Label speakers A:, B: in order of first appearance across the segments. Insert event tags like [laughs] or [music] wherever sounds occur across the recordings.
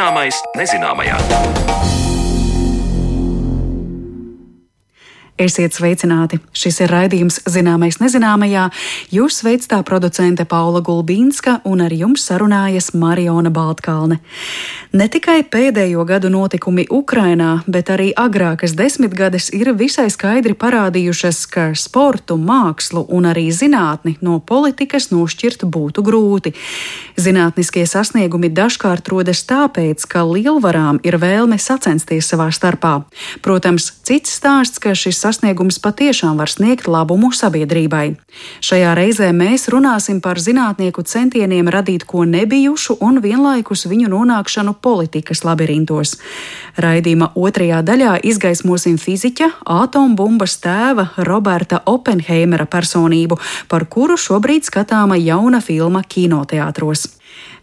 A: Zināmais nezināmajā.
B: Esiet sveicināti! Šis ir raidījums Zināmais nezināmajā. Jūs sveic tā producente Paula Gulbīnska un ar jums sarunājas Mariona Baltkalne. Ne tikai pēdējo gadu notikumi Ukrainā, bet arī agrākas desmitgades ir visai skaidri parādījušas, ka sportu, mākslu un arī zinātni no politikas nošķirt būtu grūti. Zinātniskie sasniegumi dažkārt rodas tāpēc, ka lielvarām ir vēlme sacensties savā starpā. Protams, cits stāsts, ka šis sasniegums patiešām var sniegt labumu sabiedrībai. Šajā reizē mēs runāsim par zinātnieku centieniem radīt ko nebijušu un vienlaikus viņu nonākšanu politikas labirintos. Raidījuma otrajā daļā izgaismosim fiziķa, atombumbas tēva Roberta Oppenheimera personību, par kuru šobrīd skatāma jauna filma kinoteātros.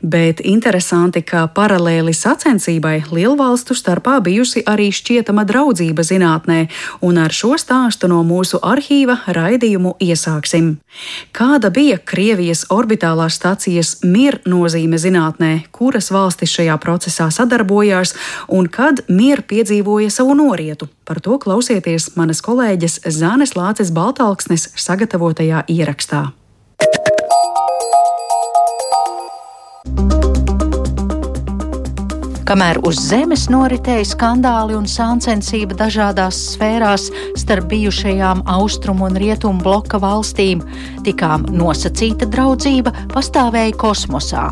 B: Bet interesanti, ka paralēli sacensībai lielvalstu starpā bijusi arī šķietama draudzība zinātnē, un ar šo stāstu no mūsu arhīva raidījumu iesāksim. Kāda bija Krievijas orbitālās stacijas mir nozīme zinātnē, kuras valstis šajā procesā sadarbojās, un kad mir piedzīvoja savu norietu? Par to klausieties manas kolēģes Zānes Lāces Baltāksnes sagatavotajā ierakstā.
C: Kamēr uz Zemes noritēja skandāli un sāncensība dažādās sfērās starp bijušajām austrumu un rietumu bloka valstīm, tikām nosacīta draudzība pastāvēja kosmosā.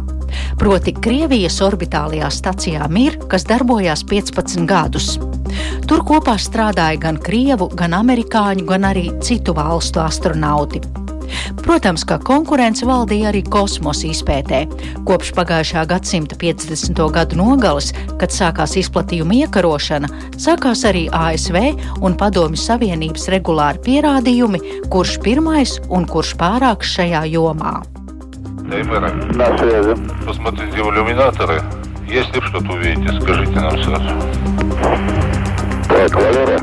C: Proti, Krievijas orbitālajā stacijā Mir, kas darbojās 15 gadus. Tur kopā strādāja gan krievu, gan amerikāņu, gan arī citu valstu astronauti. Protams, ka konkurence valdīja arī kosmosa izpētē. Kopš pagājušā gadsimta 50. gadu nogales, kad sākās izplatījuma iekarošana, sākās arī ASV un Padomju Savienības regulāri pierādījumi, kurš pirmais un kurš pārāks šajā jomā.
D: Таймеры. На связи. Посмотрите в иллюминаторы. Если что-то увидите, скажите нам сразу.
E: Так, Валера,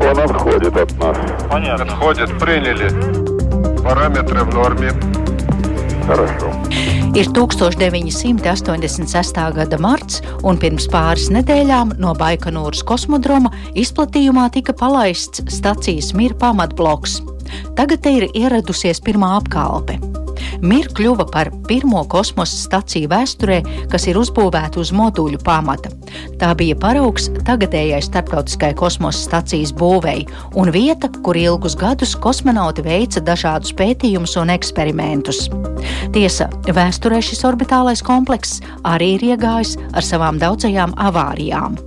E: он отходит от нас.
D: Понятно. Отходит, приняли. Параметры в норме.
E: Хорошо.
C: Ir 1986. gada marts, un pirms pāris nedēļām no Baikonūras kosmodroma izplatījumā tika palaists stacijas Mir pamatbloks. Tagad te ir ieradusies pirmā apkalpe. Mir kļuva par pirmo kosmosa staciju vēsturē, kas ir uzbūvēta uz moduļu pamata. Tā bija paraugs tagadējai starptautiskai kosmosa stacijas būvēi un vieta, kur ilgus gadus kosmonauti veica dažādus pētījumus un eksperimentus. Tiesa, vēsturē šis orbitālais komplekss arī ir iegājis ar savām daudzajām avārijām.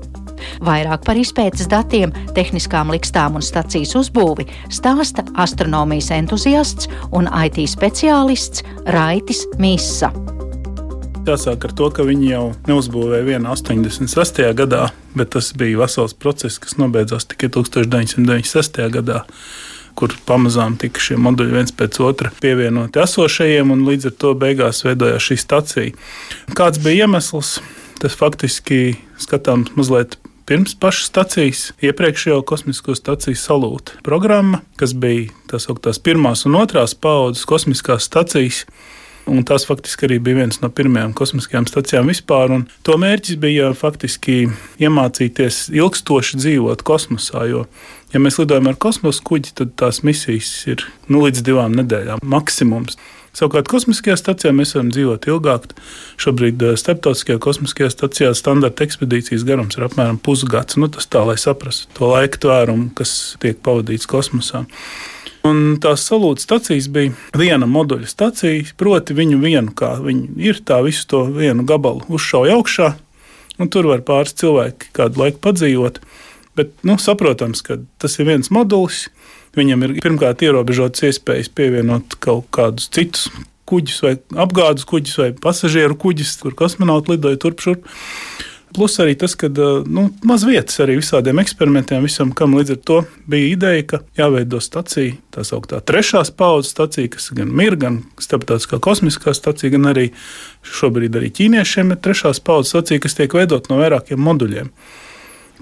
C: Vairāk par izpētes datiem, tehniskām likstām un stacijas uzbūvi stāsta astronomijas entuziasts un IT speciālists Raitis Mīsa.
F: Jāsāk ar to, ka viņi jau neuzbūvēja vienu 86. gadā, bet tas bija vesels process, kas nobeidzās tikai 1996. gadā kur pamazām tika šie moduļi viens pēc otra pievienoti esošajiem, un līdz ar to beigās veidojās šī stacija. Kāds bija iemesls? Tas faktiski skatāms mazliet pirms pašas stacijas, iepriekšējo kosmisko staciju salūta programma, kas bija tās augtās pirmās un otrās paudzes kosmiskās stacijas. Un tās faktiski arī bija viens no pirmajām kosmiskajām stacijām vispār. To mērķis bija faktiski iemācīties ilgstoši dzīvot kosmosā. Jo, ja mēs lidojam ar kosmosa kuģi, tad tās misijas ir nu, līdz divām nedēļām maksimums. Savukārt kosmiskajā stacijā mēs varam dzīvot ilgāk. Šobrīd eh, starptautiskajā kosmiskajā stacijā standarta ekspedīcijas garums ir apmēram pusgads. Nu, tas tā, lai saprastu to laika tvērumu, kas tiek pavadīts kosmosā. Un tās salūta stacijas bija viena moduļa stacija, proti, viņu vienu, kā viņi ir, tā visu to vienu gabalu uzšauja augšā, un tur var pāris cilvēki kādu laiku padzīvot. Bet, nu, saprotams, ka tas ir viens modulis, Viņam ir pirmkārt ierobežotas iespējas pievienot kaut kādus citus kuģus, vai apgādes kuģus, vai pasažieru kuģus, kur kosmonauti lidoja turp šurp. Plus arī tas, ka nu, maz vietas arī visādiem eksperimentiem, visam, kam līdz ar to bija ideja, ka jāveido stacija, tā sauktā trešās paudzes stacija, kas gan ir, gan starptautiskā kosmiskā stacija, gan arī šobrīd arī ķīniešiem ir trešās paudzes stacija, kas tiek veidot no vairākiem moduļiem.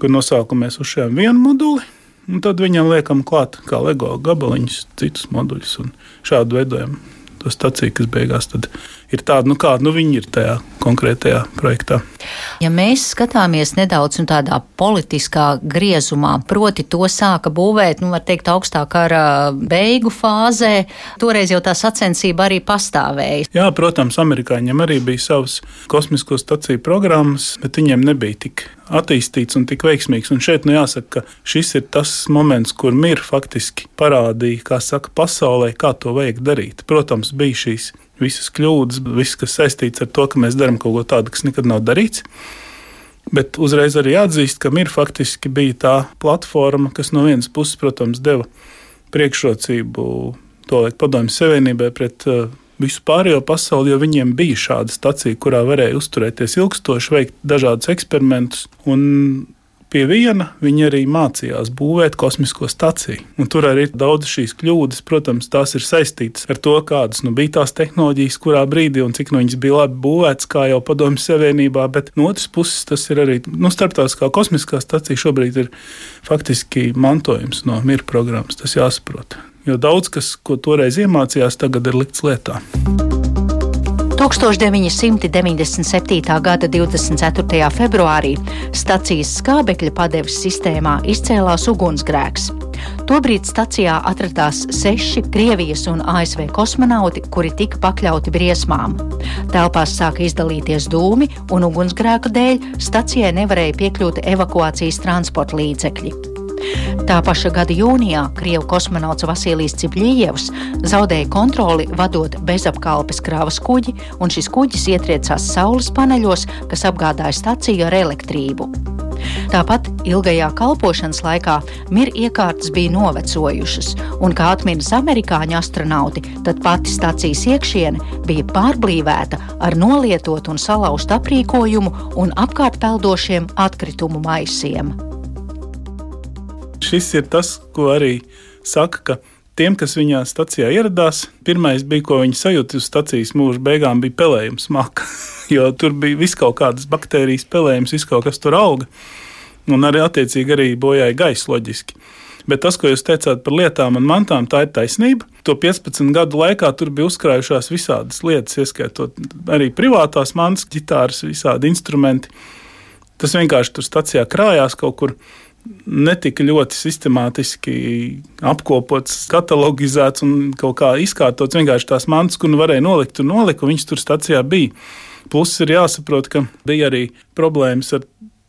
F: Kur nosaukumā mēs uzšējam vienu moduli, Un tad viņam liekam klāt kā LEGO gabaliņus, citus moduļus un šādu veidojam to staciju, kas beigās ir tāda, nu, kāda nu, viņi ir tajā konkrētajā projektā.
C: Ja mēs skatāmies nedaudz nu, tādā politiskā griezumā, proti to sāka būvēt, nu, var teikt, augstā kara beigu fāzē, toreiz jau tā sacensība arī pastāvēja.
F: Jā, protams, amerikāņiem arī bija savas kosmisko staciju programmas, bet viņiem nebija tik attīstīts un tik veiksmīgs. Un šeit nu jāsaka, ka šis ir tas moments, kur mir faktiski parādīja, kā saka, pasaulē, kā to vajag darīt. Protams, bija šīs visas kļūdas, viss, kas saistīts ar to, ka mēs darām kaut ko tādu, kas nekad nav darīts. Bet uzreiz arī atzīst, ka mir faktiski bija tā platforma, kas no vienas puses, protams, deva priekšrocību to laiku padomju savienībai pret uh, visu pārējo pasauli, jo viņiem bija šāda stacija, kurā varēja uzturēties ilgstoši, veikt dažādus eksperimentus. Pie viena viņi arī mācījās būvēt kosmisko staciju. Un tur arī ir daudz šīs kļūdas. Protams, tās ir saistītas ar to, kādas nu, bija tās tehnoloģijas, kurā brīdī un cik nu, viņas bija labi būvētas, kā jau Padomju Savienībā. Bet no otras puses, tas ir arī nu, starptautiskā kosmiskā stacija šobrīd ir faktiski mantojums no miera programmas. Tas jāsaprot. Jo daudz kas, ko toreiz iemācījās, tagad ir likts lietā.
C: 1997. gada 24. februārī stacijas skābekļa padeves sistēmā izcēlās ugunsgrēks. Tobrīd stacijā atradās seši Krievijas un ASV kosmonauti, kuri tika pakļauti briesmām. Telpās sāka izdalīties dūmi, un ugunsgrēka dēļ stacijai nevarēja piekļūt evakuācijas transporta līdzekļi. Tā paša gada jūnijā Krievijas kosmonauts Vasilijs Cibļījevs zaudēja kontroli vadot bezapkalpes krāvas kuģi, un šis kuģis ietriecās saules paneļos, kas apgādāja staciju ar elektrību. Tāpat ilgajā kalpošanas laikā miera iekārtas bija novecojušas, un, kā atminas amerikāņu astronauti, tad pati stacijas iekšiene bija pārblīvēta ar nolietotu un salauztu aprīkojumu un apkārt peldošiem atkritumu maisiem
F: šis ir tas, ko arī saka, ka tiem, kas viņā stācijā ieradās, pirmais bija, ko viņi sajūta uz stācijas mūža beigām, bija pelējums [laughs] maka. jo tur bija vis kaut kādas baktērijas, pelējums, viss kaut kas tur auga. Un arī attiecīgi arī bojāja gaisa loģiski. Bet tas, ko jūs teicāt par lietām un mantām, tā ir taisnība. To 15 gadu laikā tur bija uzkrājušās visādas lietas, ieskaitot arī privātās mantas, ģitāras, visādi instrumenti. Tas vienkārši tur stācijā krājās kaut kur netika ļoti sistemātiski apkopots, katalogizēts un kaut kā izkārtots. Vienkārši tās mantas, kur nu varēja nolikt, tur nolika, viņas tur stācijā bija. Plus ir jāsaprot, ka bija arī problēmas ar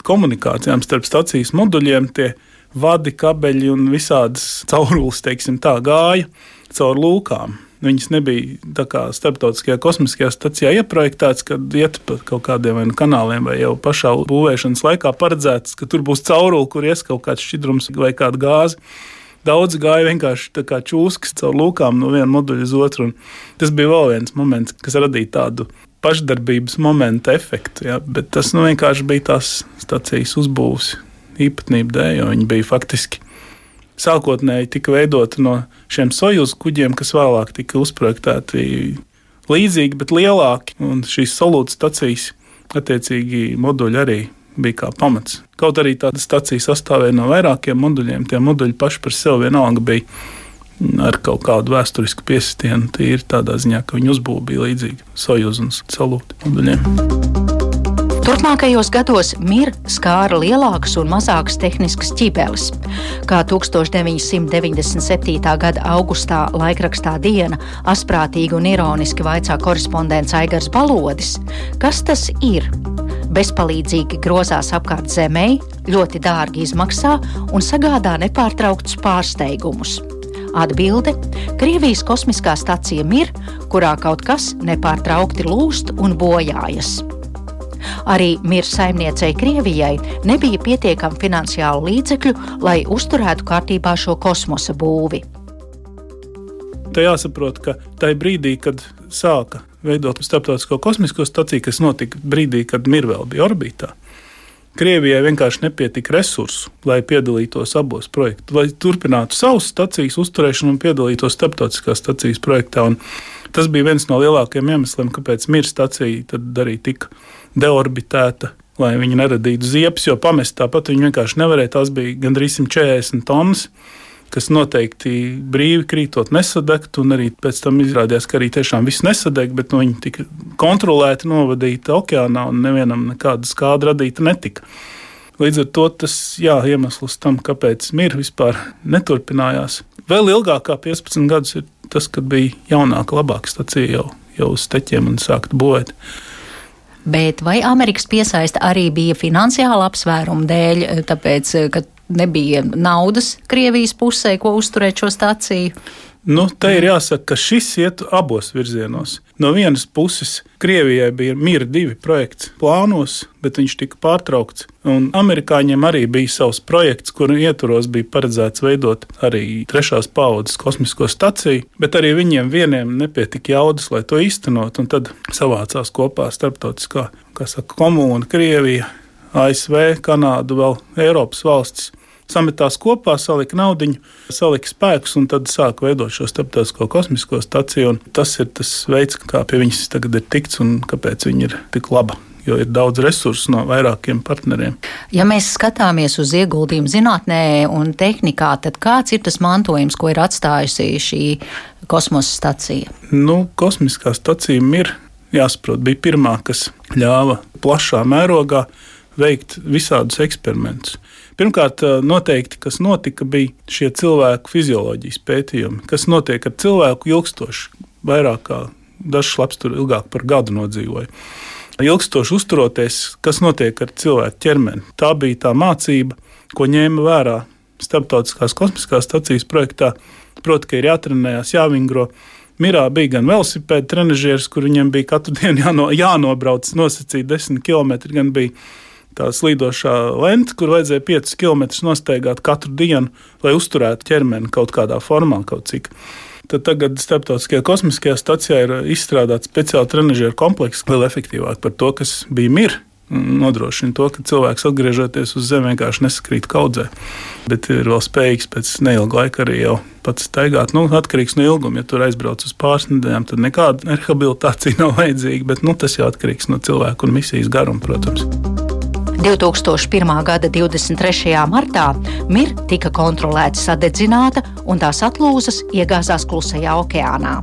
F: komunikācijām starp stācijas moduļiem. Tie vadi, kabeļi un visādas caurules, teiksim, tā gāja caur lūkām. Viņas nebija starptautiskajā kosmiskajā stacijā ieprojektētas, kad iet pa kaut kādiem nu kanāliem, vai jau pašā būvēšanas laikā paredzēts, ka tur būs caurule, kur ies kaut kāds šķidrums vai kāda gāze. Daudz gāja vienkārši kā čūskas caur lūkām no viena moduļa uz otru. Tas bija vēl viens moments, kas radīja tādu pašdarbības momenta efektu. Ja? Bet tas nu, vienkārši bija tās stācijas uzbūves īpatnība dēļ, jo viņi bija faktiski sākotnēji tika veidota no šiem sojuz kuģiem, kas vēlāk tika uzprojektēti līdzīgi, bet lielāki. Un šīs solūta stacijas, attiecīgi, moduļi arī bija kā pamats. Kaut arī tāda stacija sastāvēja no vairākiem moduļiem, tie moduļi paši par sevi vienalga bija ar kaut kādu vēsturisku piesitienu. Tie ir tādā ziņā, ka viņu uzbūve bija līdzīga Sojuz un Solūta moduļiem.
C: Turpmākajos gados mir skāra lielākas un mazākas tehniskas ķibeles. Kā 1997. gada augustā laikrakstā Diena asprātīgi un ironiski vaicā korespondents Aigars Balodis, kas tas ir? Bezpalīdzīgi grozās apkārt zemē, ļoti dārgi izmaksā un sagādā nepārtrauktus pārsteigumus. Atbilde - Krievijas kosmiskā stacija Mir, kurā kaut kas nepārtraukti lūst un bojājas. Arī mirs saimniecei Krievijai nebija pietiekami finansiālu līdzekļu, lai uzturētu kārtībā šo kosmosa būvi.
F: Te jāsaprot, ka tajā brīdī, kad sāka veidot starptautisko kosmisko staciju, kas notika brīdī, kad Mirvēl bija orbītā, Krievijai vienkārši nepietika resursu, lai piedalītos abos projektos, lai turpinātu savus stacijas uzturēšanu un piedalītos starptautiskās stacijas projektā. Un tas bija viens no lielākajiem iemesliem, kāpēc Mirsta stacija arī tika deorbitēta, lai viņi neradītu ziepes, jo pamest tāpat viņi vienkārši nevarēja. Tās bija gandrīz 140 tonnas. kas noteikti brīvi krītot nesadegt, un arī pēc tam izrādījās, ka arī tiešām viss nesadeg, bet nu, viņi tika kontrolēti novadīti okeānā, un nevienam nekāda skāda radīta netika. Līdz ar to tas jā, iemesls tam, kāpēc mīra vispār neturpinājās. Vēl ilgāk kā 15 gadus ir tas, kad bija jaunāka, labāka stacija jau, jau uz teķiem un sākt būvēt.
C: Bet vai Amerikas piesaista arī bija finansiāla apsvēruma dēļ, tāpēc, ka nebija naudas Krievijas pusē, ko uzturēt šo stāciju?
F: Nu, te ir jāsaka, ka šis iet abos virzienos. No vienas puses, Krievijai bija Mīra divi projekts plānos, bet viņš tika pārtraukts. Un amerikāņiem arī bija savs projekts, kuru ietvaros bija paredzēts veidot arī trešās paudzes kosmisko staciju, bet arī viņiem vieniem nepietika jaudas, lai to īstenot. Tad savācās kopā starptautiskā saka, komūna, Krievija, ASV, Kanāda, vēl Eiropas valstis sametās kopā, salika naudu, salika spēkus un tad sāka veidot šo starptautisko kosmisko staciju. Tas ir tas veids, kā pie viņas tagad ir tikts un kāpēc viņa ir tik laba jo ir daudz resursu no vairākiem partneriem.
C: Ja mēs skatāmies uz ieguldījumu zinātnē un tehnikā, tad kāds ir tas mantojums, ko ir atstājusi šī kosmosa stacija?
F: Nu, kosmiskā stacija ir jāsaprot, bija pirmā, kas ļāva plašā mērogā veikt visādus eksperimentus. Pirmkārt, noteikti, kas notika, bija šie cilvēku fizioloģijas pētījumi, kas notiek ar cilvēku ilgstoši, vairāk kā dažs labs tur ilgāk par gadu nodzīvoja. Ilgstoši uzturoties, kas notiek ar cilvēku ķermeni. Tā bija tā mācība, ko ņēma vērā Starptautiskās kosmiskās stacijas projektā. Proti, ka ir jātrenējas, jāvingro. Mirā bija gan velosipēda trenižieris, kur viņam bija katru [laughs] dienu jāno, jānobrauc nosacīt 10 km, gan bija tā slīdošā lente, kur vajadzēja 5 km nostaigāt katru dienu, lai uzturētu ķermeni kaut kādā formā, kaut cik. Tad tagad Startautiskajā kosmiskajā stacijā ir izstrādāts speciāli trenižera komplekss, vēl efektīvāk par to, kas bija mirs. Nodrošina to, ka cilvēks atgriežoties uz Zemi vienkārši nesakrīt kaudzē, bet ir vēl spējīgs pēc neilga laika arī jau pats staigāt. Nu, atkarīgs no ilguma. Ja tur aizbrauc uz pāris nedēļām, tad nekāda rehabilitācija [laughs] nav vajadzīga, bet nu, tas jau atkarīgs no cilvēka un misijas garuma, protams.
C: 2001. gada 23. martā Mir tika kontrolēti sadedzināta un tās atlūzas iegāzās Klusajā okeānā.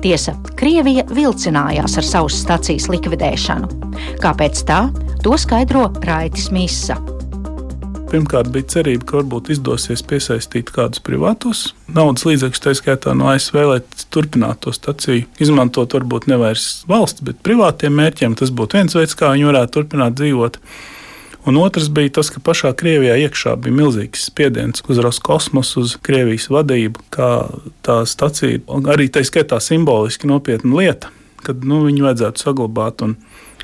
C: Tiesa, Krievija vilcinājās ar savas stacijas likvidēšanu. Kāpēc tā? To skaidro Raitis Mīsa.
F: Pirmkārt, bija cerība, ka varbūt izdosies piesaistīt kādus privātus naudas līdzekļus, tā skaitā no ASV, lai turpinātu to staciju. Izmantot varbūt nevis valsts, bet privātiem mērķiem. Tas būtu viens veids, kā viņi varētu turpināt dzīvot. Un otrs bija tas, ka pašā Krievijā iekšā bija milzīgs spiediens uz Roskosmosu, uz Krievijas vadību, kā tā stacija arī tā skaitā simboliski nopietna lieta, kad nu, viņu vajadzētu saglabāt. Un,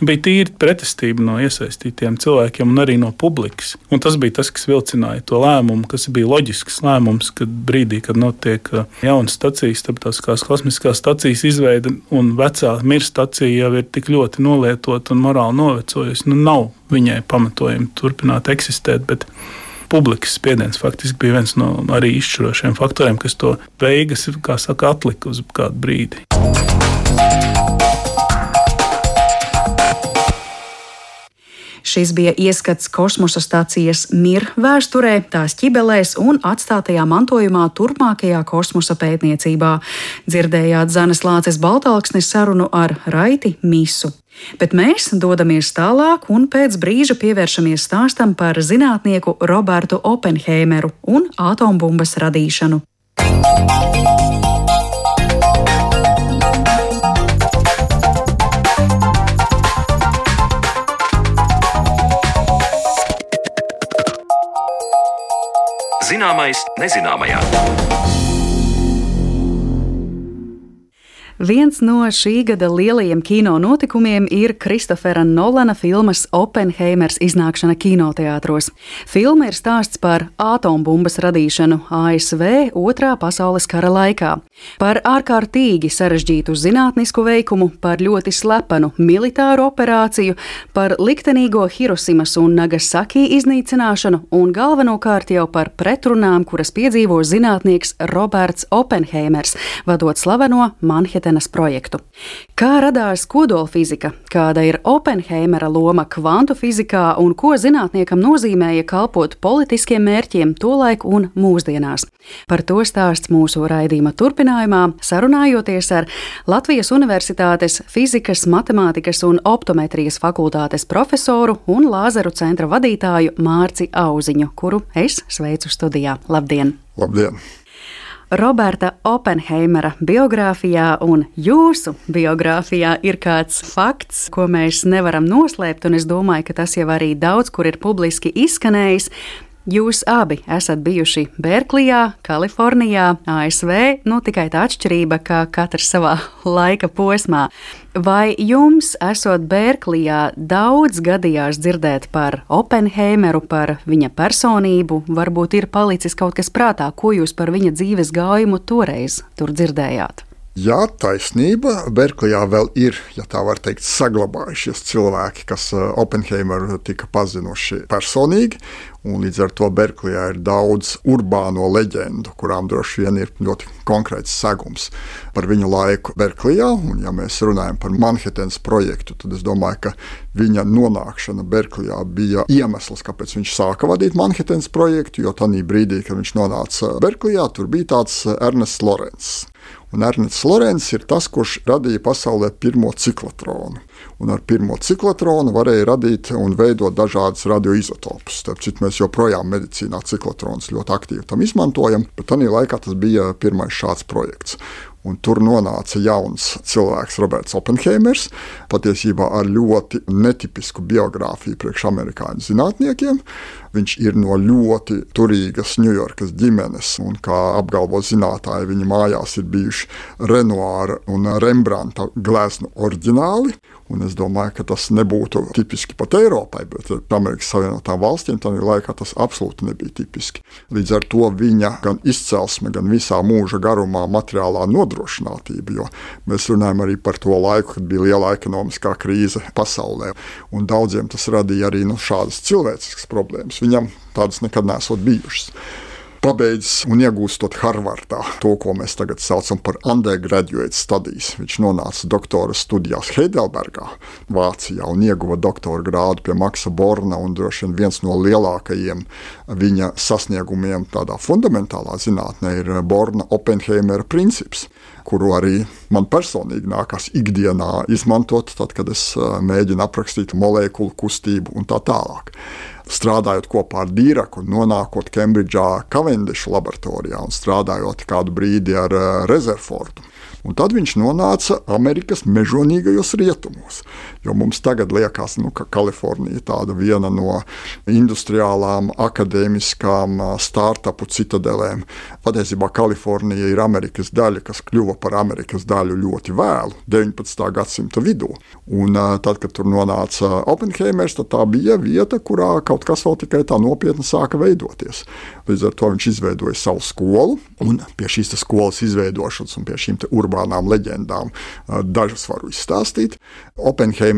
F: bija tīra pretestība no iesaistītiem cilvēkiem un arī no publikas. Un tas bija tas, kas vilcināja to lēmumu, kas bija loģisks lēmums, kad brīdī, kad notiek uh, jauna stacija, starptautiskās kosmiskās stacijas izveide un vecā mirs stacija jau ir tik ļoti nolietota un morāli novecojusi. Nu, nav viņai pamatojumi turpināt eksistēt. Bet publikas spiediens faktiski bija viens no arī izšķirošiem faktoriem, kas to beigas, kā saka, atlika uz kādu brīdi.
B: Šis bija ieskats kosmosa stācijas Mir vēsturē, tās ķibelēs un atstātajā mantojumā turpmākajā kosmosa pētniecībā. Dzirdējāt Zanes Lāces Baltāksnes sarunu ar Raiti Misu. Bet mēs dodamies tālāk un pēc brīža pievēršamies stāstam par zinātnieku Robertu Oppenheimeru un atombumbas radīšanu.
A: Zināmais nezināmajā.
B: Viens no šī gada lielajiem kino notikumiem ir Kristofera Nolana filmas Oppenheimers iznākšana kinoteātros. Filma ir stāsts par atombumbas radīšanu ASV Otrā pasaules kara laikā, par ārkārtīgi sarežģītu zinātnisku veikumu, par ļoti slepenu militāru operāciju, par liktenīgo Hirosimas un Nagasaki iznīcināšanu un galvenokārt jau par pretrunām, kuras piedzīvo zinātnieks Roberts Oppenheimers, vadot slaveno Manhetenas projektu. Kā radās kodolfizika, kāda ir Oppenheimera loma kvantu fizikā un ko zinātniekam nozīmēja kalpot politiskiem mērķiem tolaik un mūsdienās. Par to stāsts mūsu raidījuma turpinājumā, sarunājoties ar Latvijas Universitātes fizikas, matemātikas un optometrijas fakultātes profesoru un Lāzeru centra vadītāju Mārci Auziņu, kuru es sveicu studijā. Labdien!
E: Labdien!
B: Roberta Oppenheimera biogrāfijā un jūsu biogrāfijā ir kāds fakts, ko mēs nevaram noslēpt, un es domāju, ka tas jau arī daudz kur ir publiski izskanējis. Jūs abi esat bijuši Berklijā, Kalifornijā, ASV, nu tikai tā atšķirība, ka katrs savā [laughs] laika posmā. Vai jums, esot Berklijā, daudz gadījās dzirdēt par Oppenheimeru, par viņa personību? Varbūt ir palicis kaut kas prātā, ko jūs par viņa dzīves gājumu toreiz tur dzirdējāt?
E: Jā, taisnība. Berklijā vēl ir, ja tā var teikt, saglabājušies cilvēki, kas uh, Oppenheimeru tika pazinuši personīgi. Līdz ar to Berklijā ir daudz urbāno leģendu, kurām droši vien ir ļoti konkrēts segums par viņu laiku Berklijā. Un, ja mēs runājam par Manhetenas projektu, tad es domāju, ka viņa nonākšana Berklijā bija iemesls, kāpēc viņš sāka vadīt Manhetenas projektu. Jo tajā brīdī, kad viņš nonāca Berklijā, tur bija tāds Ernests Lorenz. Un Ernsts Lorenz ir tas, kurš radīja pasaulē pirmo ciklotronu. Un ar pirmo ciklotronu varēja radīt un veidot dažādas radioizotopus. Starp citu, mēs joprojām medicīnā ciklotronus ļoti aktīvi izmantojam, bet tajā laikā tas bija pirmais šāds projekts. Un tur nonāca jauns cilvēks, Roberts Oppenheimers, patiesībā ar ļoti netipisku biogrāfiju priekš amerikāņu zinātniekiem. Viņš ir no ļoti turīgas Ņujorkas ģimenes, un kā apgalvo zinātnēji, viņa mājās ir bijuši Renoira un Rembrandta gleznu oriģināli. Un es domāju, ka tas nebūtu tipiski pat Eiropai, bet Amerikas Savienotām valstīm tajā laikā tas absolūti nebija tipiski. Līdz ar to viņa gan izcelsme, gan visā mūža garumā materiālā nodrošinātība, jo mēs runājam arī par to laiku, kad bija liela ekonomiskā krīze pasaulē, un daudziem tas radīja arī nu, šādas cilvēciskas problēmas. Viņam tādas nekad nesot bijušas pabeidzis un iegūstot Harvardā to, ko mēs tagad saucam par undergraduate studijas. Viņš nonāca doktora studijās Heidelbergā, Vācijā, un ieguva doktora grādu pie Maksa Borna. Droši vien viens no lielākajiem viņa sasniegumiem tādā fundamentālā zinātnē ir Borna Oppenheimera princips kuru arī man personīgi nākas ikdienā izmantot, tad, kad es mēģinu aprakstīt molekulu kustību un tā tālāk strādājot kopā ar Dīraku, nonākot Kembridžā Cavendish laboratorijā un strādājot kādu brīdi ar uh, Rezerfordu. Un tad viņš nonāca Amerikas mežonīgajos rietumos. Jo mums tagad liekas, nu, ka Kalifornija ir viena no industriālām, akadēmiskām, startupu citadelēm. Patiesībā Kalifornija ir Amerikas daļa, kas kļuva par Amerikas daļu ļoti vēlu, 19. gadsimta vidū. Un tad, kad tur nonāca Oppenheimers, tad tā bija vieta, kurā kaut kas vēl tikai tā nopietni sāka veidoties. Līdz ar to viņš izveidoja savu skolu, un pie šīs skolas izveidošanas un pie šīm urbānām leģendām. Dažas varu izstāstīt.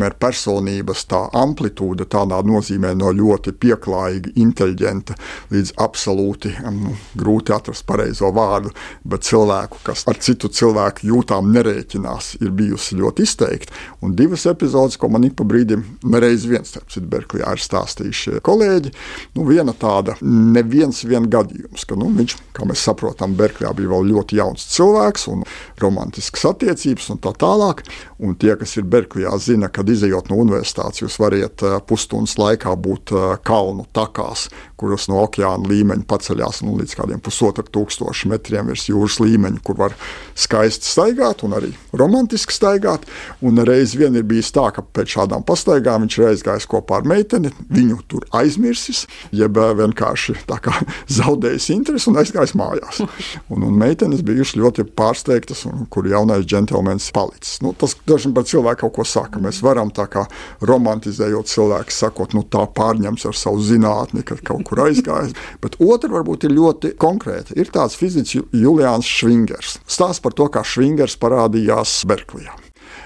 E: Oppenheimera personības tā amplitūda tādā nozīmē no ļoti pieklājīga, inteliģenta līdz absolūti nu, grūti atrast pareizo vārdu, bet cilvēku, kas ar citu cilvēku jūtām nerēķinās, ir bijusi ļoti izteikti. Un divas epizodes, ko man ik pa brīdim, nereiz viens, starp citu, Berklijā ir stāstījuši kolēģi. Nu, viena tāda, neviens vien gadījums, ka nu, viņš, kā mēs saprotam, Berklijā bija vēl ļoti jauns cilvēks un romāns romantiskas attiecības un tā tālāk. Un tie, kas ir Berklijā, zina, kad izējot no universitātes, jūs varat eh, pusstundas laikā būt eh, kalnu takās, kuras no okeāna līmeņa paceļās nu, līdz kādiem pusotru tūkstošu metriem virs jūras līmeņa, kur var skaisti staigāt un arī romantiski staigāt. Un reiz vien ir bijis tā, ka pēc šādām pastaigām viņš ir aizgājis kopā ar meiteni, viņu tur aizmirsis, jeb eh, vienkārši [laughs] zaudējis interesi un aizgājis mājās. [laughs] Un, un meitenes bijušas ļoti pārsteigtas un kur jaunais džentlmenis palicis. Nu, tas dažiem par cilvēku kaut ko saka. Mēs varam tā kā romantizējot cilvēku, sakot, nu tā pārņems ar savu zinātni, ka kaut kur aizgājis. Bet otra varbūt ir ļoti konkrēta. Ir tāds fiziks Julians Švingers. Stāsts par to, kā Švingers parādījās Berklijā.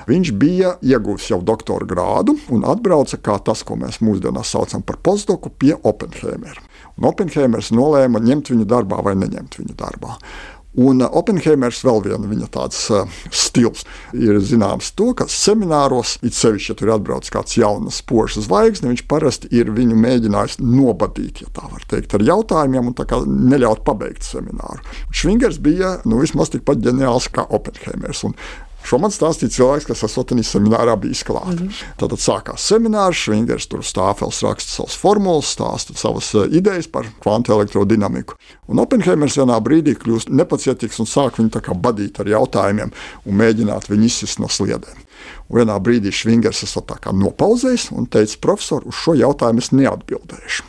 E: Viņš bija ieguvis jau doktora grādu un atbrauca kā tas, ko mēs mūsdienās saucam par postdoku, pie Oppenheimera. Un Oppenheimers nolēma ņemt viņu darbā vai neņemt viņu darbā. Un Oppenheimers vēl viena viņa tāds uh, stils ir zināms to, ka semināros, it sevišķi, ja tur ir atbraucis kāds jauns spožs zvaigzne, viņš parasti ir viņu mēģinājis nobadīt, ja tā var teikt, ar jautājumiem un neļaut pabeigt semināru. Švingers bija nu, vismaz tikpat ģeniāls kā Oppenheimers. Un Šo man stāstīja cilvēks, kas Asotenijas seminārā bija klāts. Mm -hmm. Tad sākās seminārs, Švingers tur stāfels raksta savas formulas, stāsta savas eh, idejas par kvantu elektrodinamiku. Un Oppenheimers vienā brīdī kļūst nepacietīgs un sāk viņu badīt ar jautājumiem un mēģināt viņu izsist no sliedēm. Un vienā brīdī Švingers kā nopauzējis un teica, profesor, uz šo jautājumu es neatbildēšu.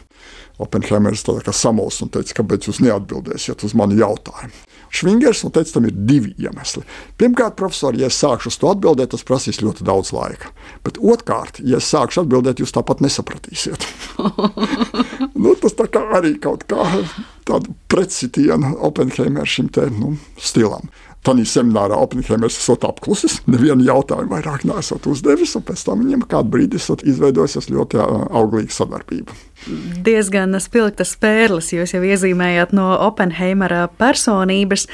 E: Oppenheimers samulst un teica, kāpēc jūs neatbildēsiet uz manu jautājumu. Švingers, un teica, tam ir divi iemesli. Pirmkārt, profesori, ja es sākšu uz to atbildēt, tas prasīs ļoti daudz laika. Bet otrkārt, ja es sākšu atbildēt, jūs tāpat nesapratīsiet. [laughs] nu, tas tā arī kaut kā tādu pretsitienu Oppenheimer šim te, nu, stilam. Tādā seminārā Oppenheimers esot apklusis, nevienu jautājumu vairāk nesot uzdevis, un pēc tam viņam kādu brīdi esot izveidojusies ļoti auglīga sadarbība.
B: Diezgan spilgtas pērles jūs jau iezīmējāt no Oppenheimera personības.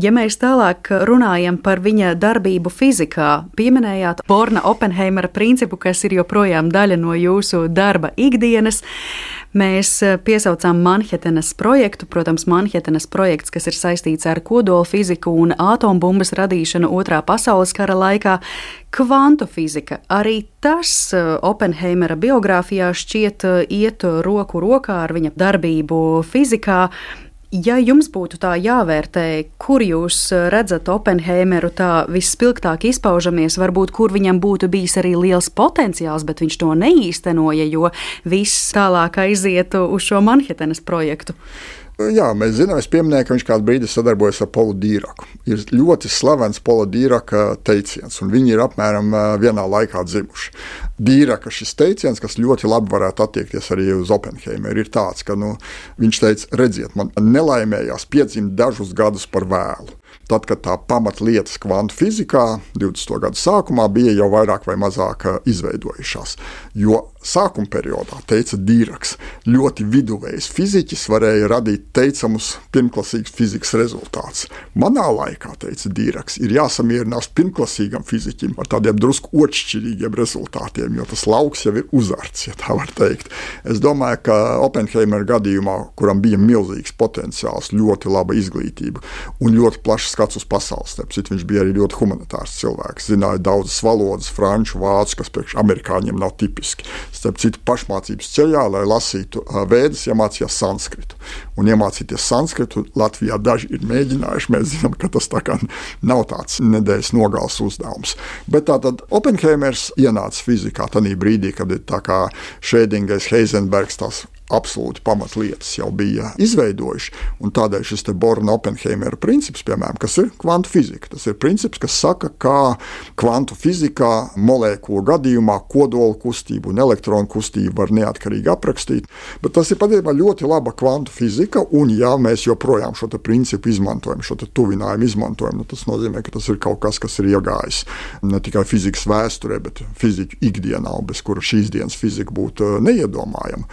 B: Ja mēs tālāk runājam par viņa darbību fizikā, pieminējāt Borna Oppenheimera principu, kas ir joprojām daļa no jūsu darba ikdienas. Mēs eh, piesaucām Manhetenas projektu. Protams, Manhetenas projekts, kas ir saistīts ar kodola fiziku un atombumbas radīšanu Otrā pasaules kara laikā. Kvantu fizika arī tas eh, Oppenheimera biogrāfijā šķiet eh, iet roku rokā ar viņa darbību fizikā. Ja jums būtu tā jāvērtē, kur jūs eh, redzat Oppenheimeru tā visspilgtāk izpaužamies, varbūt kur viņam būtu bijis arī liels potenciāls, bet viņš to neīstenoja, jo viss tālāk aizietu uz šo Manhetenas projektu.
E: Jā, mēs zinām, es pieminēju, ka viņš kādu brīdi sadarbojas ar Polu Dīraku. Ir ļoti slavens Pola Dīraka teiciens, un viņi ir apmēram vienā laikā dzimuši. Dīraka šis teiciens, kas ļoti labi varētu attiekties arī uz Oppenheimeru, ir tāds, ka nu, viņš teica, redziet, man nelaimējās piedzimt dažus gadus par vēlu. Tad, kad tā pamatlietas kvantu fizikā 20. gada sākumā bija jau vairāk vai mazāk izveidojušās. Jo sākuma periodā, teica Dīraks, ļoti viduvējs fiziķis varēja radīt teicamus pirmklasīgus fizikas rezultātus. Manā laikā, teica Dīraks, ir jāsamierinās pirmklasīgam fiziķim ar tādiem drusku otršķirīgiem rezultātiem, jo tas lauks jau ir uzarts, ja tā var teikt. Es domāju, ka Oppenheimera gadījumā, kuram bija milzīgs potenciāls, ļoti laba izglītība un ļoti plašs skats uz pasauli, starp citu, viņš bija arī ļoti humanitārs cilvēks, zināja daudzas valodas, franču, vācu, kas priekš amerikāņiem nav tipiski starp citu, pašmācības ceļā, lai lasītu vēdus, iemācījās sanskritu. Un iemācīties sanskritu Latvijā daži ir mēģinājuši. Mēs zinām, ka tas tā nav tāds nedēļas nogales uzdevums. Bet tātad Oppenheimers ienāca fizikā tajā brīdī, kad ir tā kā Šēdingais, Heisenbergs, tās absolūti pamatlietas jau bija izveidojuši. Tādēļ šis Borna Oppenheimera princips, piemēram, kas ir kvantu fizika, tas ir princips, kas saka, kā kvantu fizikā molekulu gadījumā kodola kustību un elektronu kustību var neatkarīgi aprakstīt. Bet tas ir patiesībā ļoti laba kvantu fizika, un ja mēs joprojām šo principu izmantojam, šo tuvinājumu izmantojam, nu, tas nozīmē, ka tas ir kaut kas, kas ir iegājis ne tikai fizikas vēsturē, bet fiziku ikdienā, bez kura šīs dienas fizika būtu neiedomājama.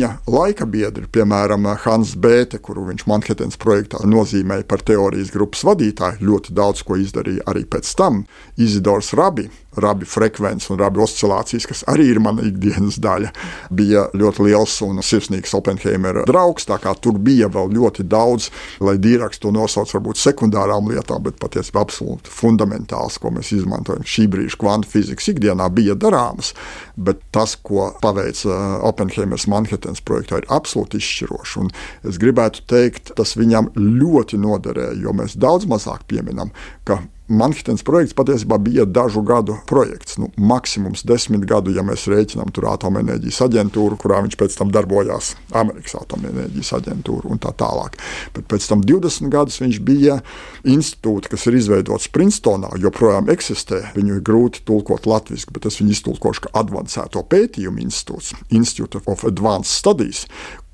E: Viņa laika biedri, piemēram, Hans Bēte, kuru viņš Manhetenas projektā nozīmēja par teorijas grupas vadītāju, ļoti daudz ko izdarīja arī pēc tam. Izidors Rabi, rabi frekvences un rabi oscilācijas, kas arī ir mana ikdienas daļa, bija ļoti liels un sirsnīgs Oppenheimera draugs. Tur bija vēl ļoti daudz, lai Dīraks to nosauc varbūt sekundārām lietām, bet patiesībā absolūti fundamentāls, ko mēs izmantojam šī brīža kvantu fizikas ikdienā, bija darāms. Bet tas, ko paveica Oppenheimers Manhetenas projektā, ir absolūti izšķiroši. Un es gribētu teikt, tas viņam ļoti noderēja, jo mēs daudz mazāk pieminam, ka Manhetenas projekts patiesībā bija dažu gadu projekts. Nu, maksimums desmit gadu, ja mēs rēķinām tur atomenerģijas aģentūru, kurā viņš pēc tam darbojās, Amerikas atomenerģijas aģentūra un tā tālāk. Bet pēc tam 20 gadus viņš bija institūts, kas ir izveidots Princetonā, joprojām eksistē. Viņu ir grūti tulkot latviešu, bet es viņu iztulkošu kā advancēto pētījumu institūts, Institute of Advanced Studies,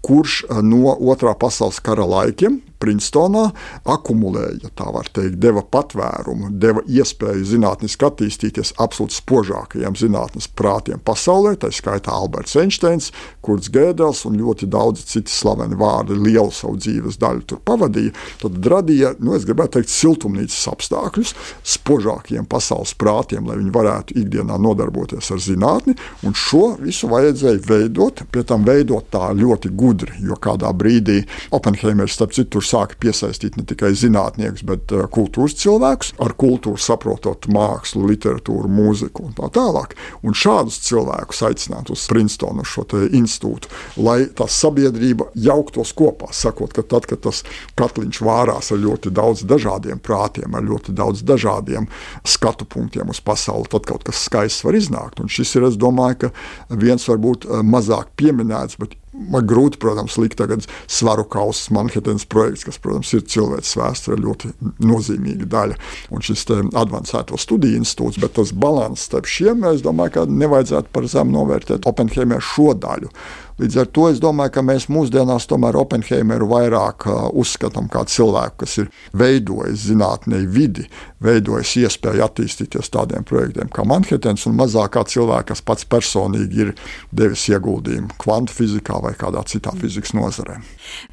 E: kurš no otrā pasaules kara laikiem Princetonā, akumulēja, ja tā var teikt, deva patvērumu, deva iespēju zinātniski attīstīties absolūti spožākajiem zinātnes prātiem pasaulē, tā skaitā Alberts Einsteins, Kurts Gēdels un ļoti daudzi citi slaveni vārdi lielu savu dzīves daļu tur pavadīja, tad radīja, nu, es gribētu teikt, siltumnīcas apstākļus spožākajiem pasaules prātiem, lai viņi varētu ikdienā nodarboties ar zinātni, un šo visu vajadzēja veidot, pie tam veidot tā ļoti gudri, jo kādā brīdī Oppenheimers, starp citu, sāka piesaistīt ne tikai zinātniekus, bet uh, kultūras cilvēkus, ar kultūru saprotot mākslu, literatūru, mūziku un tā tālāk. Un šādus cilvēkus aicināt uz Princetonu, uz šo institūtu, lai tā sabiedrība jauktos kopā, sakot, ka tad, kad tas katliņš vārās ar ļoti daudz dažādiem prātiem, ar ļoti daudz dažādiem skatu punktiem uz pasauli, tad kaut kas skaists var iznākt. Un šis ir, es domāju, viens varbūt eh, mazāk pieminēts, bet Man grūti, protams, likt tagad svaru kausas Manhetenas projekts, kas, protams, ir cilvēks vēsturē ļoti nozīmīga daļa. Un šis advancēto studiju institūts, bet tas balans starp šiem, es domāju, ka nevajadzētu par zemu novērtēt Oppenheimer šo daļu. Līdz ar to es domāju, ka mēs mūsdienās tomēr Oppenheimeru vairāk uzskatām kā cilvēku, kas ir veidojis zinātnē vidi, veidojis iespēju attīstīties tādiem projektiem kā Manhetens, un mazāk kā cilvēku, kas pats personīgi ir devis ieguldījumu kvantu fizikā vai kādā citā fizikas nozarē.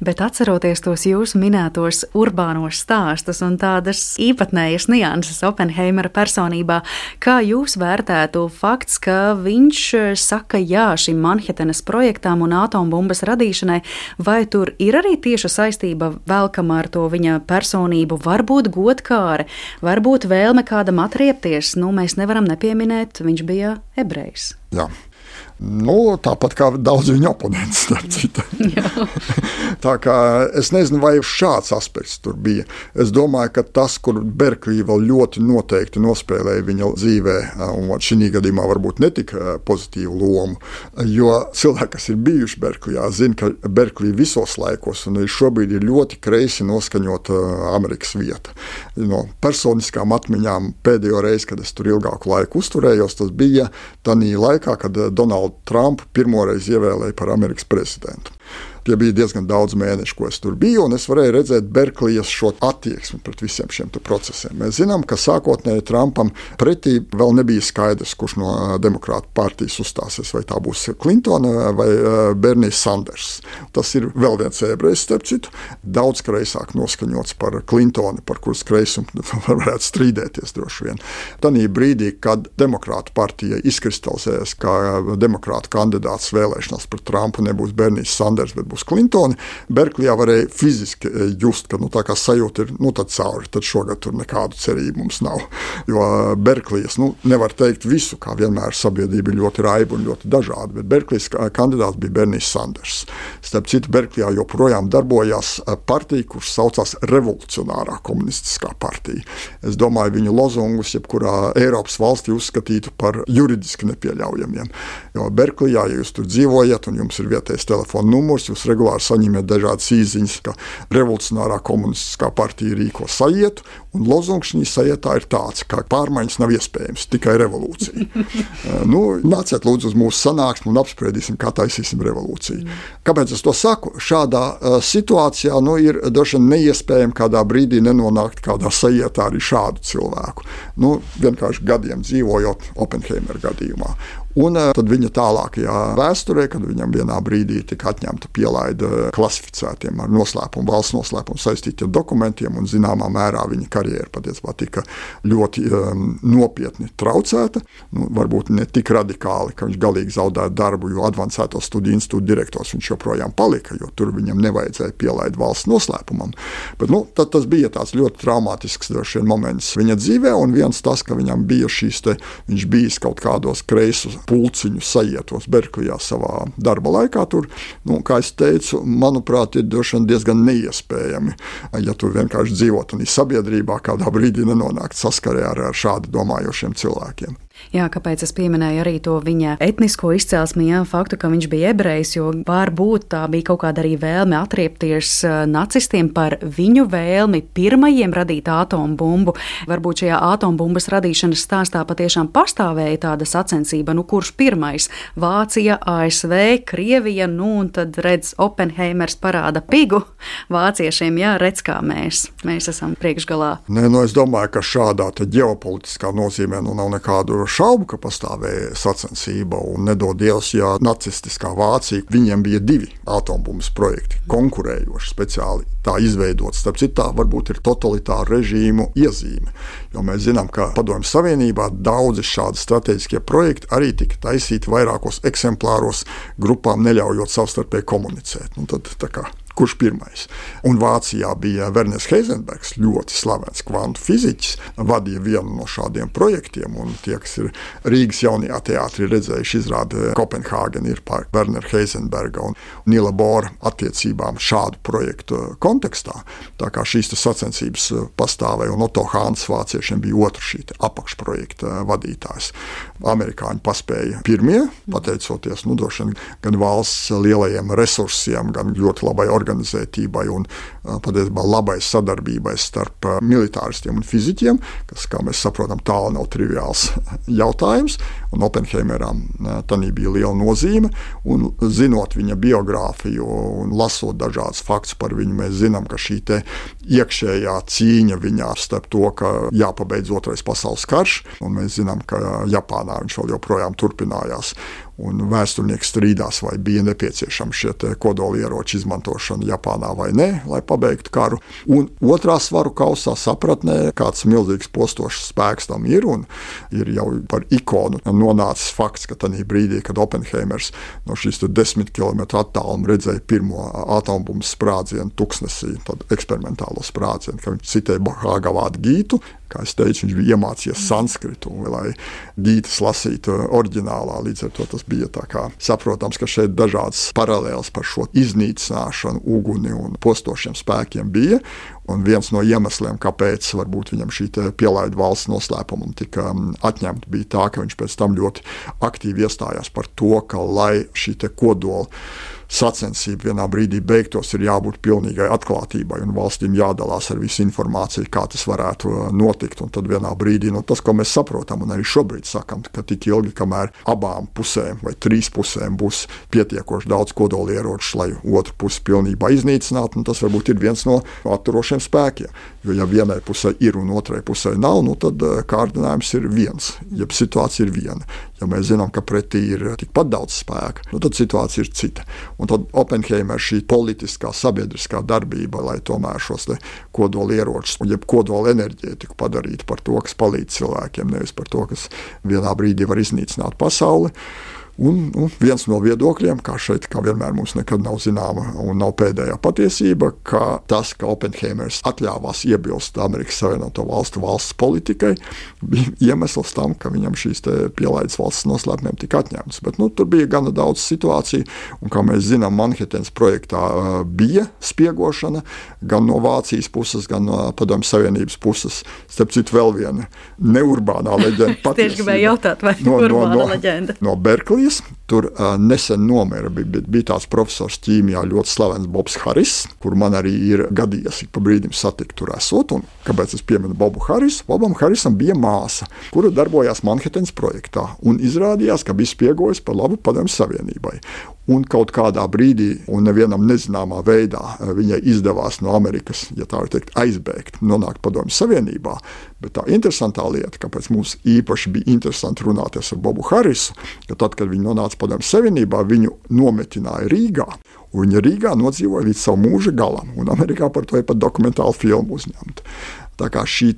B: Bet atceroties tos jūsu minētos urbānos stāstus un tādas īpatnējas nianses Oppenheimera personībā, kā jūs vērtētu fakts, ka viņš saka jā šim Manhetenas projektam? Raķetām un atombumbas radīšanai, vai tur ir arī tieša saistība velkama ar to viņa personību, varbūt godkāre, varbūt vēlme kādam atriepties. Nu, mēs nevaram nepieminēt, viņš bija ebrejs.
E: Jā. Nu, tāpat kā daudz viņa oponentu, starp citu. tā kā es nezinu, vai šāds aspekts tur bija. Es domāju, ka tas, kur Berklī vēl ļoti noteikti nospēlēja viņa dzīvē, un šī gadījumā varbūt netika pozitīvu lomu, jo cilvēki, kas ir bijuši Berklijā, zina, ka Berklī visos laikos, un šobrīd ir ļoti kreisi noskaņota Amerikas vieta. No personiskām atmiņām pēdējo reizi, kad es tur ilgāku laiku uzturējos, tas bija tajā laikā, kad Donalds Donaldu Trumpu pirmoreiz ievēlēja par Amerikas prezidentu. Tie bija diezgan daudz mēnešu, ko es tur biju, un es varēju redzēt Berklijas šo attieksmi pret visiem šiem procesiem. Mēs zinām, ka sākotnēji Trumpam pretī vēl nebija skaidrs, kurš no demokrātu partijas uzstāsies, vai tā būs Klintona vai Bernijs Sanders. Tas ir vēl viens ebrejs, starp citu, daudz kreisāk noskaņots par Klintonu, par kuras kreisumu [laughs] varētu strīdēties droši vien. Tanī brīdī, kad demokrātu partija izkristalizējas kā demokrātu kandidāts vēlēšanās pret Trumpu, nebūs Bernijs Sanders, bet būs Klintoni. Berklijā varēja fiziski eh, just, ka nu, tā kā sajūta ir nu, cauri, tad šogad tur nekādu cerību mums nav. Jo eh, Berklijas nu, nevar teikt visu, kā vienmēr sabiedrība ir ļoti raiba un ļoti dažāda, bet Berklijas kandidāts bija Bernijs Sanders. Starp citu, Berklijā joprojām darbojās eh, partija, kurš saucās Revolucionārā komunistiskā partija. Es domāju, viņu lozungus jebkurā Eiropas valstī uzskatītu par juridiski nepieļaujamiem. Jo Berklijā, ja jūs tur dzīvojat un jums ir vietējais telefona numurs, jūs regulāri saņemiet dažādas īsiņas, ka revolucionārā komunistiskā partija rīko sajietu, un lozungs šī sajietā ir tāds, ka pārmaiņas nav iespējams, tikai revolūcija. [laughs] Eh, nu, nāciet lūdzu uz mūsu sanāksmi un apspriedīsim, kā taisīsim revolūciju. Kāpēc es to saku? Šādā uh, situācijā nu, ir droši vien neiespējami kādā brīdī nenonākt kādā sajietā arī šādu cilvēku. Nu, vienkārši gadiem dzīvojot Oppenheimera gadījumā. Un uh, tad viņa tālākajā vēsturē, kad viņam vienā brīdī tika atņemta pielaide klasificētiem ar noslēpumu, valsts noslēpumu saistītiem dokumentiem, un zināmā mērā viņa karjera patiesībā tika ļoti um, nopietni traucēta. Nu, varbūt ne tik radikāli, ka viņš galīgi zaudēja darbu, jo advancēto studiju institūta direktors viņš joprojām palika, jo tur viņam nevajadzēja pielaid valsts noslēpumam. Bet, nu, tas bija ļoti traumātisks vien, moments viņa dzīvē, un viens tas, ka viņam bija šīs, te, viņš bijis kaut kādos kreisus pulciņu sajietos Berklijā savā darba laikā. Tur, nu, kā jau teicu, manuprāt, ir diezgan neiespējami, ja tu vienkārši dzīvot un sabiedrībā kādā brīdī nenonākt saskarē ar, ar šādi domājošiem cilvēkiem.
B: Jā, kāpēc es pieminēju arī to viņa etnisko izcelsmi, jā, faktu, ka viņš bija ebrejs, jo varbūt tā bija kaut kāda arī vēlme atriepties nacistiem par viņu vēlmi pirmajiem radīt atombumbu. Varbūt šajā atombumbas radīšanas stāstā patiešām pastāvēja tāda sacensība, nu kurš pirmais - Vācija, ASV, Krievija, nu un tad redz Oppenheimers parāda pigu vāciešiem, jā, redz kā mēs, mēs esam priekšgalā.
E: Nē, nu es domāju, ka šādā ģeopolitiskā nozīmē nu nav nekādu šaubu šaubu, ka pastāvēja sacensība, un nedod Dievs, ja nacistiskā Vācija, viņiem bija divi atombumbas projekti, konkurējoši speciāli tā izveidots. Starp citu, tā varbūt ir totalitāra režīmu iezīme, jo mēs zinām, ka Padomju Savienībā daudzi šādi strateģiskie projekti arī tika taisīti vairākos eksemplāros, grupām neļaujot savstarpēji komunicēt. Nu, tad, kurš pirmais. Un Vācijā bija Werners Heisenbergs, ļoti slavens kvantu fiziķis, vadīja vienu no šādiem projektiem. Tie, kas ir Rīgas jaunajā teātrī redzējuši, izrādi Kopenhāgena ir par Wernera Heisenberga un Nila Bora attiecībām šādu projektu kontekstā. Tā kā šīs sacensības pastāvēja, un Otto Hāns vāciešiem bija otrs šī apakšprojekta vadītājs. Amerikāņi paspēja pirmie, pateicoties nu, gan valsts lielajiem resursiem, gan ļoti labai organizācijai organizētībai un patiesībā labai sadarbībai starp militāristiem un fizikiem, kas, kā mēs saprotam, tālu nav triviāls [laughs] jautājums. Un Oppenheimeram tā bija liela nozīme. Un, zinot viņa biogrāfiju un lasot dažādus faktus par viņu, mēs zinām, ka šī iekšējā cīņa viņā starp to, ka jāpabeidz otrais pasaules karš, un mēs zinām, ka Japānā viņš vēl joprojām turpinājās. Un vēsturnieki strīdās, vai bija nepieciešama šie kodolieroči izmantošana Japānā vai nē, lai pabeigtu karu. Un otrā svaru kausā sapratnē, kāds milzīgs postošs spēks tam ir, un ir jau par ikonu nonācis fakts, ka tajā brīdī, kad Oppenheimers no šīs desmit km attāluma redzēja pirmo atombumbu sprādzienu tuksnesī, tad eksperimentālo sprādzienu, ka viņš citēja Bahāgavādu gītu, Kā es teicu, viņš bija iemācījies sanskritu, lai gītas lasītu oriģinālā. Līdz ar to tas bija saprotams, ka šeit dažādas paralēlas par šo iznīcināšanu, uguni un postošiem spēkiem bija. Un viens no iemesliem, kāpēc viņam šī pielaida valsts noslēpuma tika atņemta, bija tā, ka viņš pēc tam ļoti aktīvi iestājās par to, ka lai šī kodola sacensība vienā brīdī beigtos, ir jābūt pilnīgai atklātībai un valstīm jādalās ar visu informāciju, kā tas varētu uh, notikt. Un tad vienā brīdī nu, tas, ko mēs saprotam, un arī šobrīd sakam, ka tik ilgi, kamēr abām pusēm vai trīs pusēm būs pietiekoši daudz kodolieroču, lai otru pusi pilnībā iznīcinātu, nu, tas varbūt ir viens no atturošiem spēkiem. Jo, ja vienai pusē ir un otrai pusē nav, nu, tad uh, kārdinājums ir viens, jeb situācija ir viena. Ja mēs zinām, ka pretī ir tikpat daudz spēka, nu, tad situācija ir cita. Un tad Oppenheimer šī politiskā, sabiedriskā darbība, lai tomēr šos kodolieročus, jeb kodola enerģētiku padarītu par to, kas palīdz cilvēkiem, nevis par to, kas vienā brīdī var iznīcināt pasauli. Un, nu, viens no viedokļiem, kā šeit, kā vienmēr mums nekad nav zināma un nav pēdējā patiesība, ka tas, ka Oppenheimers atļāvās iebilst Amerikas Savienoto Valstu valsts politikai, bija iemesls tam, ka viņam šīs pielaides valsts noslēpumiem tika atņemtas. Bet nu, tur bija gana daudz situāciju, un kā mēs zinām, Manhetenas projektā bija spiegošana gan no Vācijas puses, gan no Padomju Savienības puses. Starp citu, vēl viena neurbānā leģenda. [laughs]
B: Tieši gribēju jautāt, vai no, no, no.
E: No Berkeley Anglijas. Tur uh, nesen nomira bija, bija tāds profesors ķīmijā, ļoti slavens Bobs Haris, kur man arī ir gadījies ik pa brīdim satikt tur esot. Un, kāpēc es pieminu Bobu Harisu? Bobam Harisam bija māsa, kura darbojās Manhetenas projektā un izrādījās, ka bija spiegojusi par labu padomju savienībai. Un kaut kādā brīdī, un nevienam nezināmā veidā, viņai izdevās no Amerikas, ja tā var teikt, aizbēgt, nonākt Padomju Savienībā. Bet tā interesantā lieta, kāpēc mums īpaši bija interesanti runāties ar Bobu Harisu, ka tad, kad viņi nonāca Padomju Savienībā, viņu nometināja Rīgā. Viņa Rīgā nodzīvoja līdz savu mūža galam, un Amerikā par to ir pat dokumentāla filma uzņemta. Tā kā šī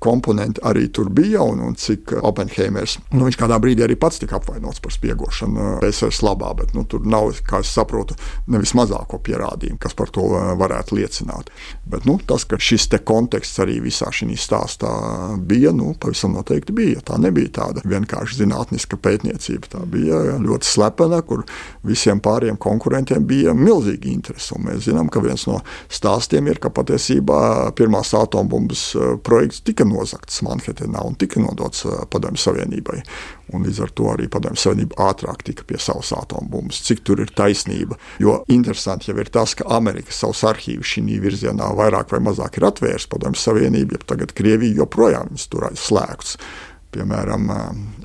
E: komponente arī tur bija, un, un cik Oppenheimers, nu, viņš kādā brīdī arī pats tika apvainots par spiegošanu PSRS labā, bet nu, tur nav, kā es saprotu, nevis mazāko pierādījumu, kas par to uh, varētu liecināt. Bet nu, tas, ka šis konteksts arī visā šī stāstā bija, nu, pavisam noteikti bija. Tā nebija tāda vienkārši zinātniska pētniecība. Tā bija ļoti slepena, kur visiem pāriem konkurentiem bija milzīga interese. Un mēs zinām, ka viens no stāstiem ir, ka patiesībā pirmās atombumbas projekts tika nozagts Manhetenā un tika nodots Padomju Savienībai. Un līdz ar to arī Padomju Savienība ātrāk tika pie savas atombumbas. Cik tur ir taisnība? Jo interesanti jau ir tas, ka Amerika savus arhīvus šī virzienā vairāk vai mazāk ir atvērsta Padomju Savienība, ja tagad Krievija joprojām viņus tur aizslēgts. Piemēram,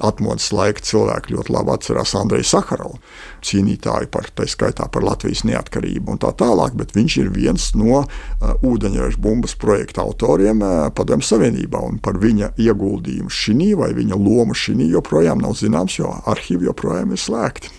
E: atmodas laika cilvēki ļoti labi atcerās Andreju Sakarovu, cīnītāju par tā skaitā par Latvijas neatkarību un tā tālāk, bet viņš ir viens no uh, ūdeņraža bumbas projekta autoriem uh, Padomju Savienībā, un par viņa ieguldījumu šī vai viņa lomu šī joprojām nav zināms, jo arhīvi joprojām ir slēgti.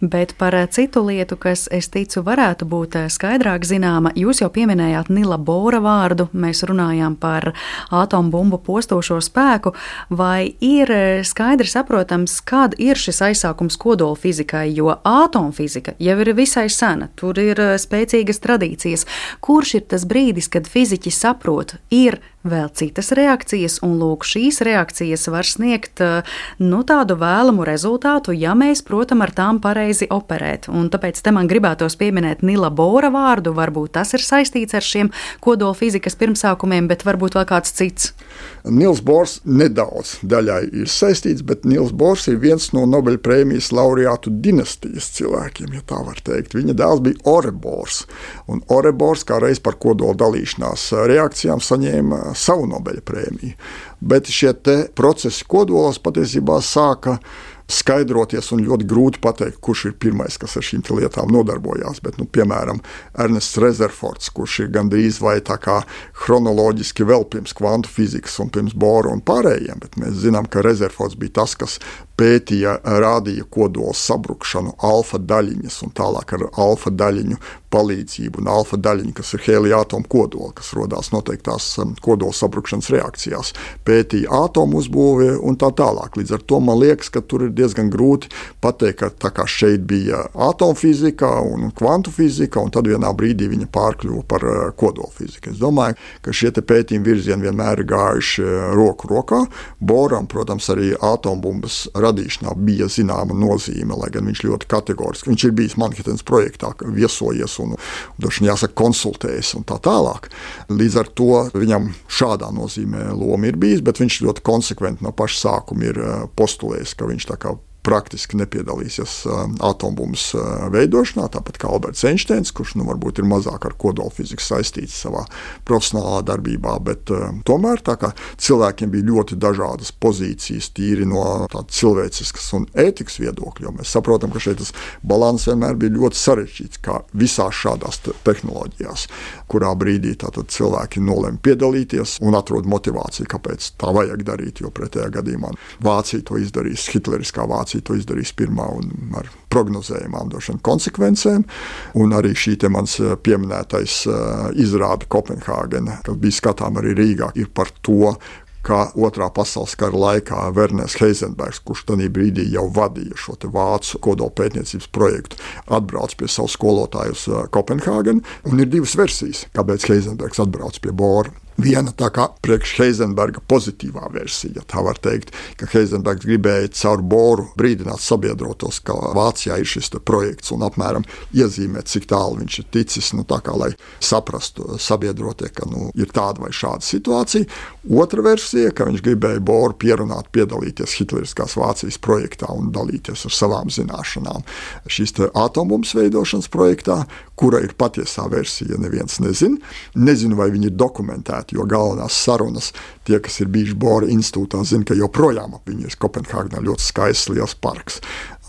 B: Bet par eh, citu lietu, kas, es ticu, varētu būt eh, skaidrāk zināma, jūs jau pieminējāt Nila Bora vārdu, mēs runājām par atombumbu postošo spēku, vai ir eh, skaidri saprotams, kāda ir šis aizsākums kodola fizikai, jo atomfizika jau ir visai sena, tur ir spēcīgas tradīcijas. Kurš ir tas brīdis, kad fiziķi saprot, ir vēl citas reakcijas, un lūk, šīs reakcijas var sniegt nu, tādu vēlamu rezultātu, ja mēs, protams, ar tām pareizi operēt. Un tāpēc te man gribētos pieminēt Nila Bora vārdu, varbūt tas ir saistīts ar šiem kodola fizikas pirmsākumiem, bet varbūt vēl kāds cits.
E: Nils Bors nedaudz daļai ir saistīts, bet Nils Bors ir viens no Nobel prēmijas laureātu dinastijas cilvēkiem, ja tā var teikt. Viņa dēls bija Orebors, un Orebors kā reiz par kodola dalīšanās reakcijām saņēma savu Nobel prēmiju. Bet šie procesi kodolos patiesībā sāka skaidroties un ļoti grūti pateikt, kurš ir pirmais, kas ar šīm lietām nodarbojās. Bet, nu, piemēram, Ernests Rezerfords, kurš ir gandrīz vai tā kā chronoloģiski vēl pirms kvantu fizikas un pirms Bora un pārējiem, bet mēs zinām, ka Rezerfords bija tas, kas pētīja, rādīja kodola sabrukšanu, alfa daļiņas un tālāk ar alfa daļiņu palīdzību. Un alfa daļiņa, kas ir helija atomu kodola, kas radās noteiktās um, kodola sabrukšanas reakcijās, pētīja atomu uzbūvi un tā tālāk. Līdz ar to man liekas, ka tur ir diezgan grūti pateikt, ka kā šeit bija atomfizika un kvantu fizika, un tad vienā brīdī viņa pārkļuva par uh, kodola fiziku. Es domāju, ka šie pētījumi virzieni vienmēr ir gājuši uh, roku rokā. Boram, protams, arī atombumbas radīšanā bija zināma nozīme, lai gan viņš ļoti kategoriski, viņš ir bijis Manhetenas projektā, viesojies un, un jāsaka, konsultējis un tā tālāk. Līdz ar to viņam šādā nozīmē loma ir bijis, bet viņš ļoti konsekventi no paša sākuma ir eh, postulējis, ka viņš tā kā praktiski nepiedalīsies atombumbas veidošanā, tāpat kā Alberts Einsteins, kurš nu, varbūt ir mazāk ar kodolfiziku saistīts savā profesionālā darbībā. Bet tomēr cilvēkiem bija ļoti dažādas pozīcijas, tīri no cilvēciskas un ētikas viedokļa. Mēs saprotam, ka šeit tas balans vienmēr bija ļoti sarežģīts, kā visās šādās te tehnoloģijās, kurā brīdī cilvēki nolēma piedalīties un atrod motivāciju, kāpēc tā vajag darīt. Jo pretējā gadījumā Vācija to izdarīs, Hitleriskā Vācija Vācija to izdarīs pirmā un ar prognozējumām došanu konsekvencēm. Un arī šī manas eh, pieminētais eh, izrāde Kopenhāgenē, kas bija skatām arī Rīgā, ir par to, kā otrā pasaules kara laikā Werners Heisenbergs, kurš tajā brīdī jau vadīja šo vācu kodolpētniecības projektu, atbrauc pie eh, Kopenhāgenu. Un ir divas versijas, kāpēc Heisenbergs atbrauc pie Bora. Viena tā kā priekš Heisenberga pozitīvā versija. Tā var teikt, ka Heisenbergs gribēja caur boru brīdināt sabiedrotos, ka Vācijā ir šis projekts un apmēram iezīmēt, cik tālu viņš ir ticis, nu, tā kā lai saprastu sabiedrotie, ka nu, ir tāda vai šāda situācija. Otra versija, ka viņš gribēja boru pierunāt, piedalīties Hitleriskās Vācijas projektā un dalīties ar savām zināšanām. Šīs atombums veidošanas projektā, kura ir patiesā versija, neviens nezina. Nezinu, vai viņi ir dokumentēti jo galvenās sarunas, tie, kas ir bijuši Bora institūtā, zina, ka joprojām ap viņu ir Kopenhāgenā ļoti skaists liels parks.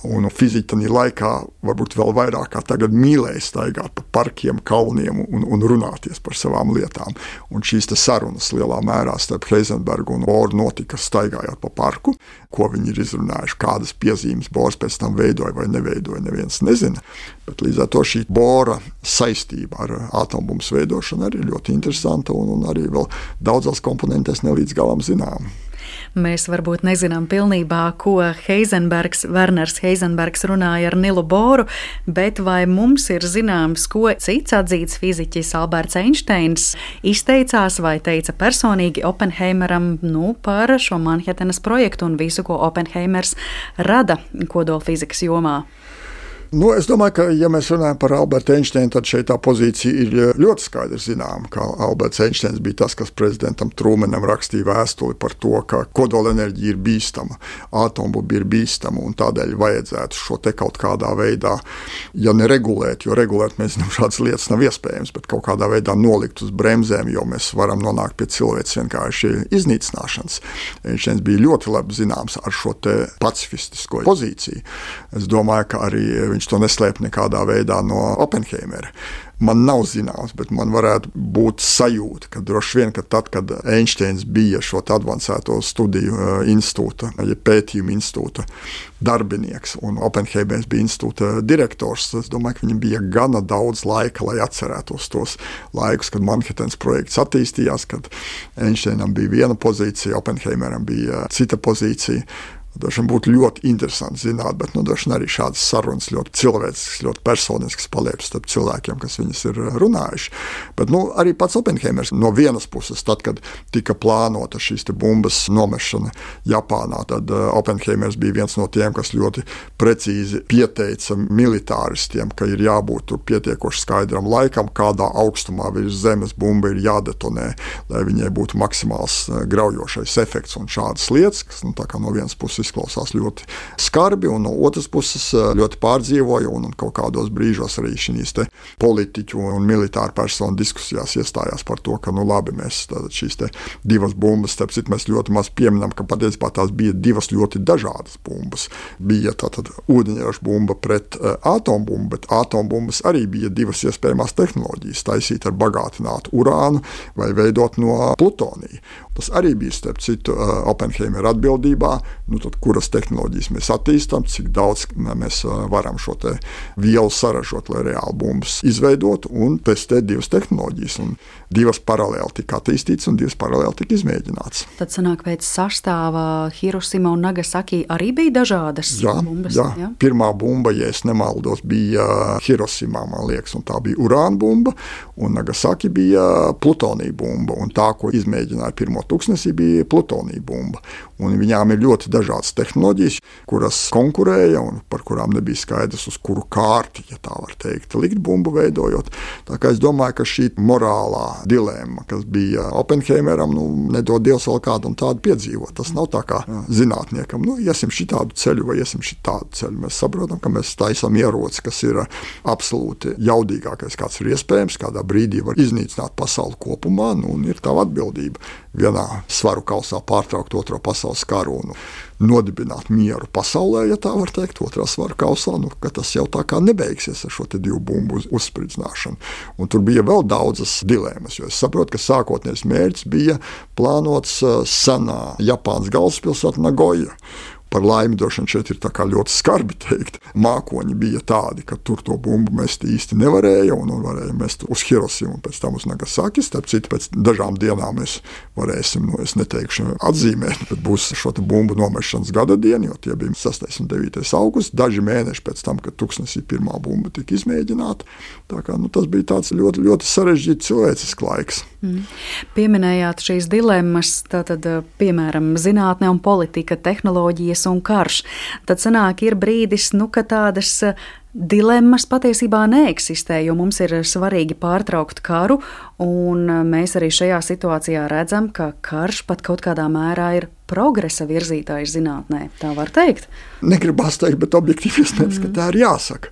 E: Un tajā laikā varbūt vēl vairāk kā tagad mīlēja staigāt pa parkiem, kalniem un, un runāties par savām lietām. Un šīs sarunas lielā mērā starp Heisenbergu un Boru notika staigājot pa parku, ko viņi ir izrunājuši, kādas piezīmes Bors pēc tam veidoja vai neveidoja. Neviens nezina. Bet līdz ar to šī Bora saistība ar atombumbu veidošanu arī ir ļoti interesanta un, un arī vēl daudzās komponentēs nelīdz galam zināma.
B: Mēs varbūt nezinām pilnībā, ko Heisenbergs, Werners Heisenbergs runāja ar Nilu Boru, bet vai mums ir zināms, ko cits atzīts fiziķis Alberts Einsteins izteicās vai teica personīgi Oppenheimeram nu, par šo Manhetenas projektu un visu, ko Oppenheimers rada kodolfizikas jomā?
E: Nu, es domāju, ka, ja mēs runājam par Albertu Einsteinu, tad šeit tā pozīcija ir ļoti skaidri zināma. Alberts Einsteins bija tas, kas prezidentam Trūmenam rakstīja vēstuli par to, ka kodolenerģija ir bīstama, atombumba ir bīstama un tādēļ vajadzētu šo te kaut kādā veidā, ja neregulēt, jo regulēt mēs zinām, [laughs] šādas lietas nav iespējams, bet kaut kādā veidā nolikt uz bremzēm, jo mēs varam nonākt pie cilvēks vienkārši iznīcināšanas. Einsteins bija ļoti labi zināms ar šo pacifistisko pozīciju. Es domāju, ka arī viņš to neslēp nekādā veidā no Oppenheimera. Man nav zināms, bet man varētu būt sajūta, ka droši vien, ka tad, kad Einsteins bija šo avansēto studiju uh, institūta, ja pētījumu institūta darbinieks un Oppenheimers bija institūta direktors, es domāju, ka viņam bija gana daudz laika, lai atcerētos tos laikus, kad Manhattan projekts attīstījās, kad Einsteinam bija viena pozīcija, Oppenheimeram bija cita pozīcija. Droši vien būtu ļoti interesanti zināt, bet nu, droši vien arī šādas sarunas ļoti cilvēciskas, ļoti personiskas paliekas starp cilvēkiem, kas viņas ir eh, runājuši. Bet nu, arī pats Oppenheimers no vienas puses, tad, kad tika plānota šīs bumbas nomešana Japānā, tad uh, Oppenheimers bija viens no tiem, kas ļoti precīzi pieteica militāristiem, ka ir jābūt pietiekoši skaidram laikam, kādā augstumā virs zemes bumba ir jādetonē, lai viņai būtu maksimāls uh, graujošais efekts un šādas lietas, kas nu, no vienas puses izklausās ļoti skarbi, un no otras puses eh, ļoti pārdzīvoja. Un, un kaut kādos brīžos arī šīs politiķu un militāru personu diskusijās iestājās par to, ka nu, labi, mēs šīs divas bumbas, starp citu, mēs ļoti maz pieminam, ka patiesībā tās bija divas ļoti dažādas bumbas. Bija tātad ūdeņraža bumba pret uh, atombumbu, bet atombumbas arī bija divas iespējamas tehnoloģijas - taisīt ar bagātinātu urānu vai veidot no plutonija. Tas arī bija starp citu uh, Oppenheimera atbildībā. Nu, tad, kuras tehnoloģijas mēs attīstām, cik daudz mēs varam šo vielu saražot, lai reāli bumbas izveidotu un testēt divas tehnoloģijas. Un divas paralēli tika attīstītas un divas paralēli tika izmēģinātas.
B: Tad sanāk, pēc sastāvā Hiroshima un Nagasaki arī bija dažādas
E: jā,
B: bumbas.
E: Jā. jā, pirmā bumba, ja es nemaldos, bija Hiroshima, man liekas, un tā bija urāna bumba, un Nagasaki bija plutonija bumba, un tā, ko izmēģināja pirmo tūkstnesī, bija plutonija bumba. Un viņām ir ļoti dažādas tehnoloģijas, kuras konkurēja un par kurām nebija skaidrs, uz kuru kārti, ja tā var teikt, likt bumbu veidojot. Tā kā es domāju, ka šī morālā dilemma, kas bija Oppenheimeram, nu, nedod Dievs vēl kādam tādu piedzīvot. Tas nav tā kā zinātniekam, nu, iesim šitādu ceļu vai iesim šitādu ceļu. Mēs saprotam, ka mēs taisām ieroci, kas ir absolūti jaudīgākais, kāds ir iespējams. Kādā brīdī var iznīcināt pasauli kopumā, nu, un ir tā atbildība vienā svaru kausā pārtraukt otro pasaules karu. Un, nodibināt mieru pasaulē, ja tā var teikt, otrā svara kausā, nu, ka tas jau tā kā nebeigsies ar šo divu bumbu uz, uzspridzināšanu. Un tur bija vēl daudzas dilemmas, jo es saprotu, ka sākotnējais mērķis bija plānots senā Japānas galvaspilsēta Nagoja. Par laimi, droši vien šeit ir ļoti skarbi teikt. Mākoņi bija tādi, ka tur to bumbu mest īsti nevarēja, un, un varēja mest uz Hirošimu un pēc tam uz Nagasaki. Starp citu, pēc dažām dienām mēs varēsim, nu, es neteikšu atzīmēt, bet būs šo bumbu nomešanas gada diena, jo tie bija 6. un 9. augusts, daži mēneši pēc tam, kad tūkstnesī pirmā bumba tika izmēģināta. Tā kā, nu, tas bija tāds ļoti, ļoti sarežģīts cilvēcisks laiks. Mm.
B: Pieminējāt šīs dilemmas, tātad, piemēram, zinātne un politika, tehnoloģijas un karš. Tad sanāk, ir brīdis, nu, ka tādas dilemmas patiesībā neeksistē, jo mums ir svarīgi pārtraukt karu, un mēs arī šajā situācijā redzam, ka karš pat kaut kādā mērā ir progresa virzītājs zinātnē. Tā var teikt.
E: Negribas teikt, bet objektīvi iespējams, mm. ka tā ir jāsaka.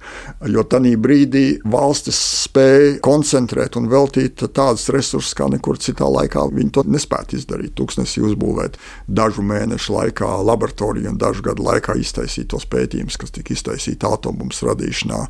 E: Jo tajā brīdī valstis spēja koncentrēt un veltīt tādus resursus, kā nekur citā laikā viņi to nespētu izdarīt. Tūkstnesī uzbūvēt dažu mēnešu laikā laboratoriju un dažu gadu laikā iztaisīt tos pētījumus, kas tika iztaisīti atombums radīšanā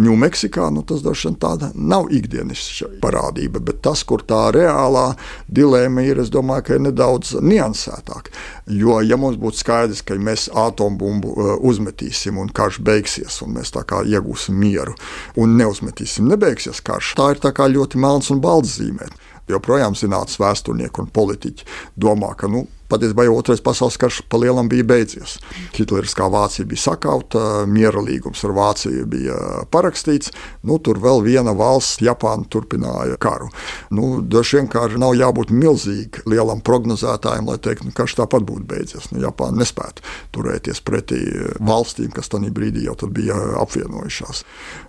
E: Ņūmeksikā. Nu, tas droši vien tāda nav ikdienas parādība, bet tas, kur tā reālā dilēma ir, es domāju, ka ir nedaudz niansētāk. Jo, ja mums būtu skaidrs, ka mēs atombumbu uzmetīsim un karš beigsies, un mēs tā kā iegūsim mieru, un neuzmetīsim, nebeigsies karš, tā ir ļoti melns un balts zīmēt. Joprojām zinātnīs vēsturnieki un politiķi domā, ka nu, patiesībā jau otrais pasaules karš pa lielam bija beidzies. Hitleriskā Vācija bija sakauta, miera līgums ar Vāciju bija parakstīts. Nu, tur vēl viena valsts, Japāna, turpināja karu. Nu, Droši vien kā nav jābūt milzīgi lielam prognozētājam, lai teiktu, ka karš tāpat būtu beidzies. Nu, Japāna nespētu turēties pretī valstīm, kas tajā brīdī jau bija apvienojušās.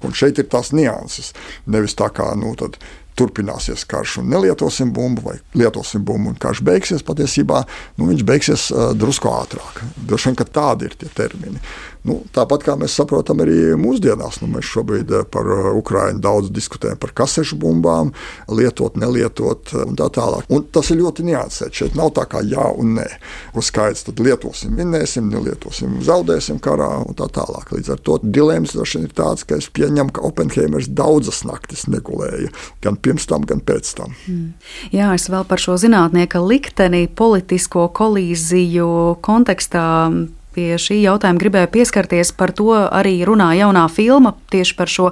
E: Un šeit ir tās nianses. Nevis tā kā nu, turpināsies karš un nelietosim bumbu, vai lietosim bumbu un karš beigsies. Patiesībā nu, viņš beigsies uh, drusku ātrāk. Droši vien, ka tādi ir tie termini. Nu, tāpat kā mēs saprotam, arī mūsdienās nu, mēs šobrīd par Ukrajinu daudz diskutējam par kasešu bumbām, lietot, nelietot un tā tālāk. Un tas ir ļoti niansēts. Šeit nav tā kā jā un nē. Uz skaidrs, tad lietosim, vinnēsim, nelietosim, zaudēsim karā un tā tālāk. Līdz ar to dilemmas droši vien ir tāds, ka es pieņemu, ka Oppenheimers daudzas naktis negulēja. Gan pirms tam, gan pēc tam. Mm.
B: Jā, es vēl par šo zinātnieka likteni politisko kolīziju kontekstā pie šī jautājuma gribēju pieskarties. Par to arī runā jaunā filma tieši par šo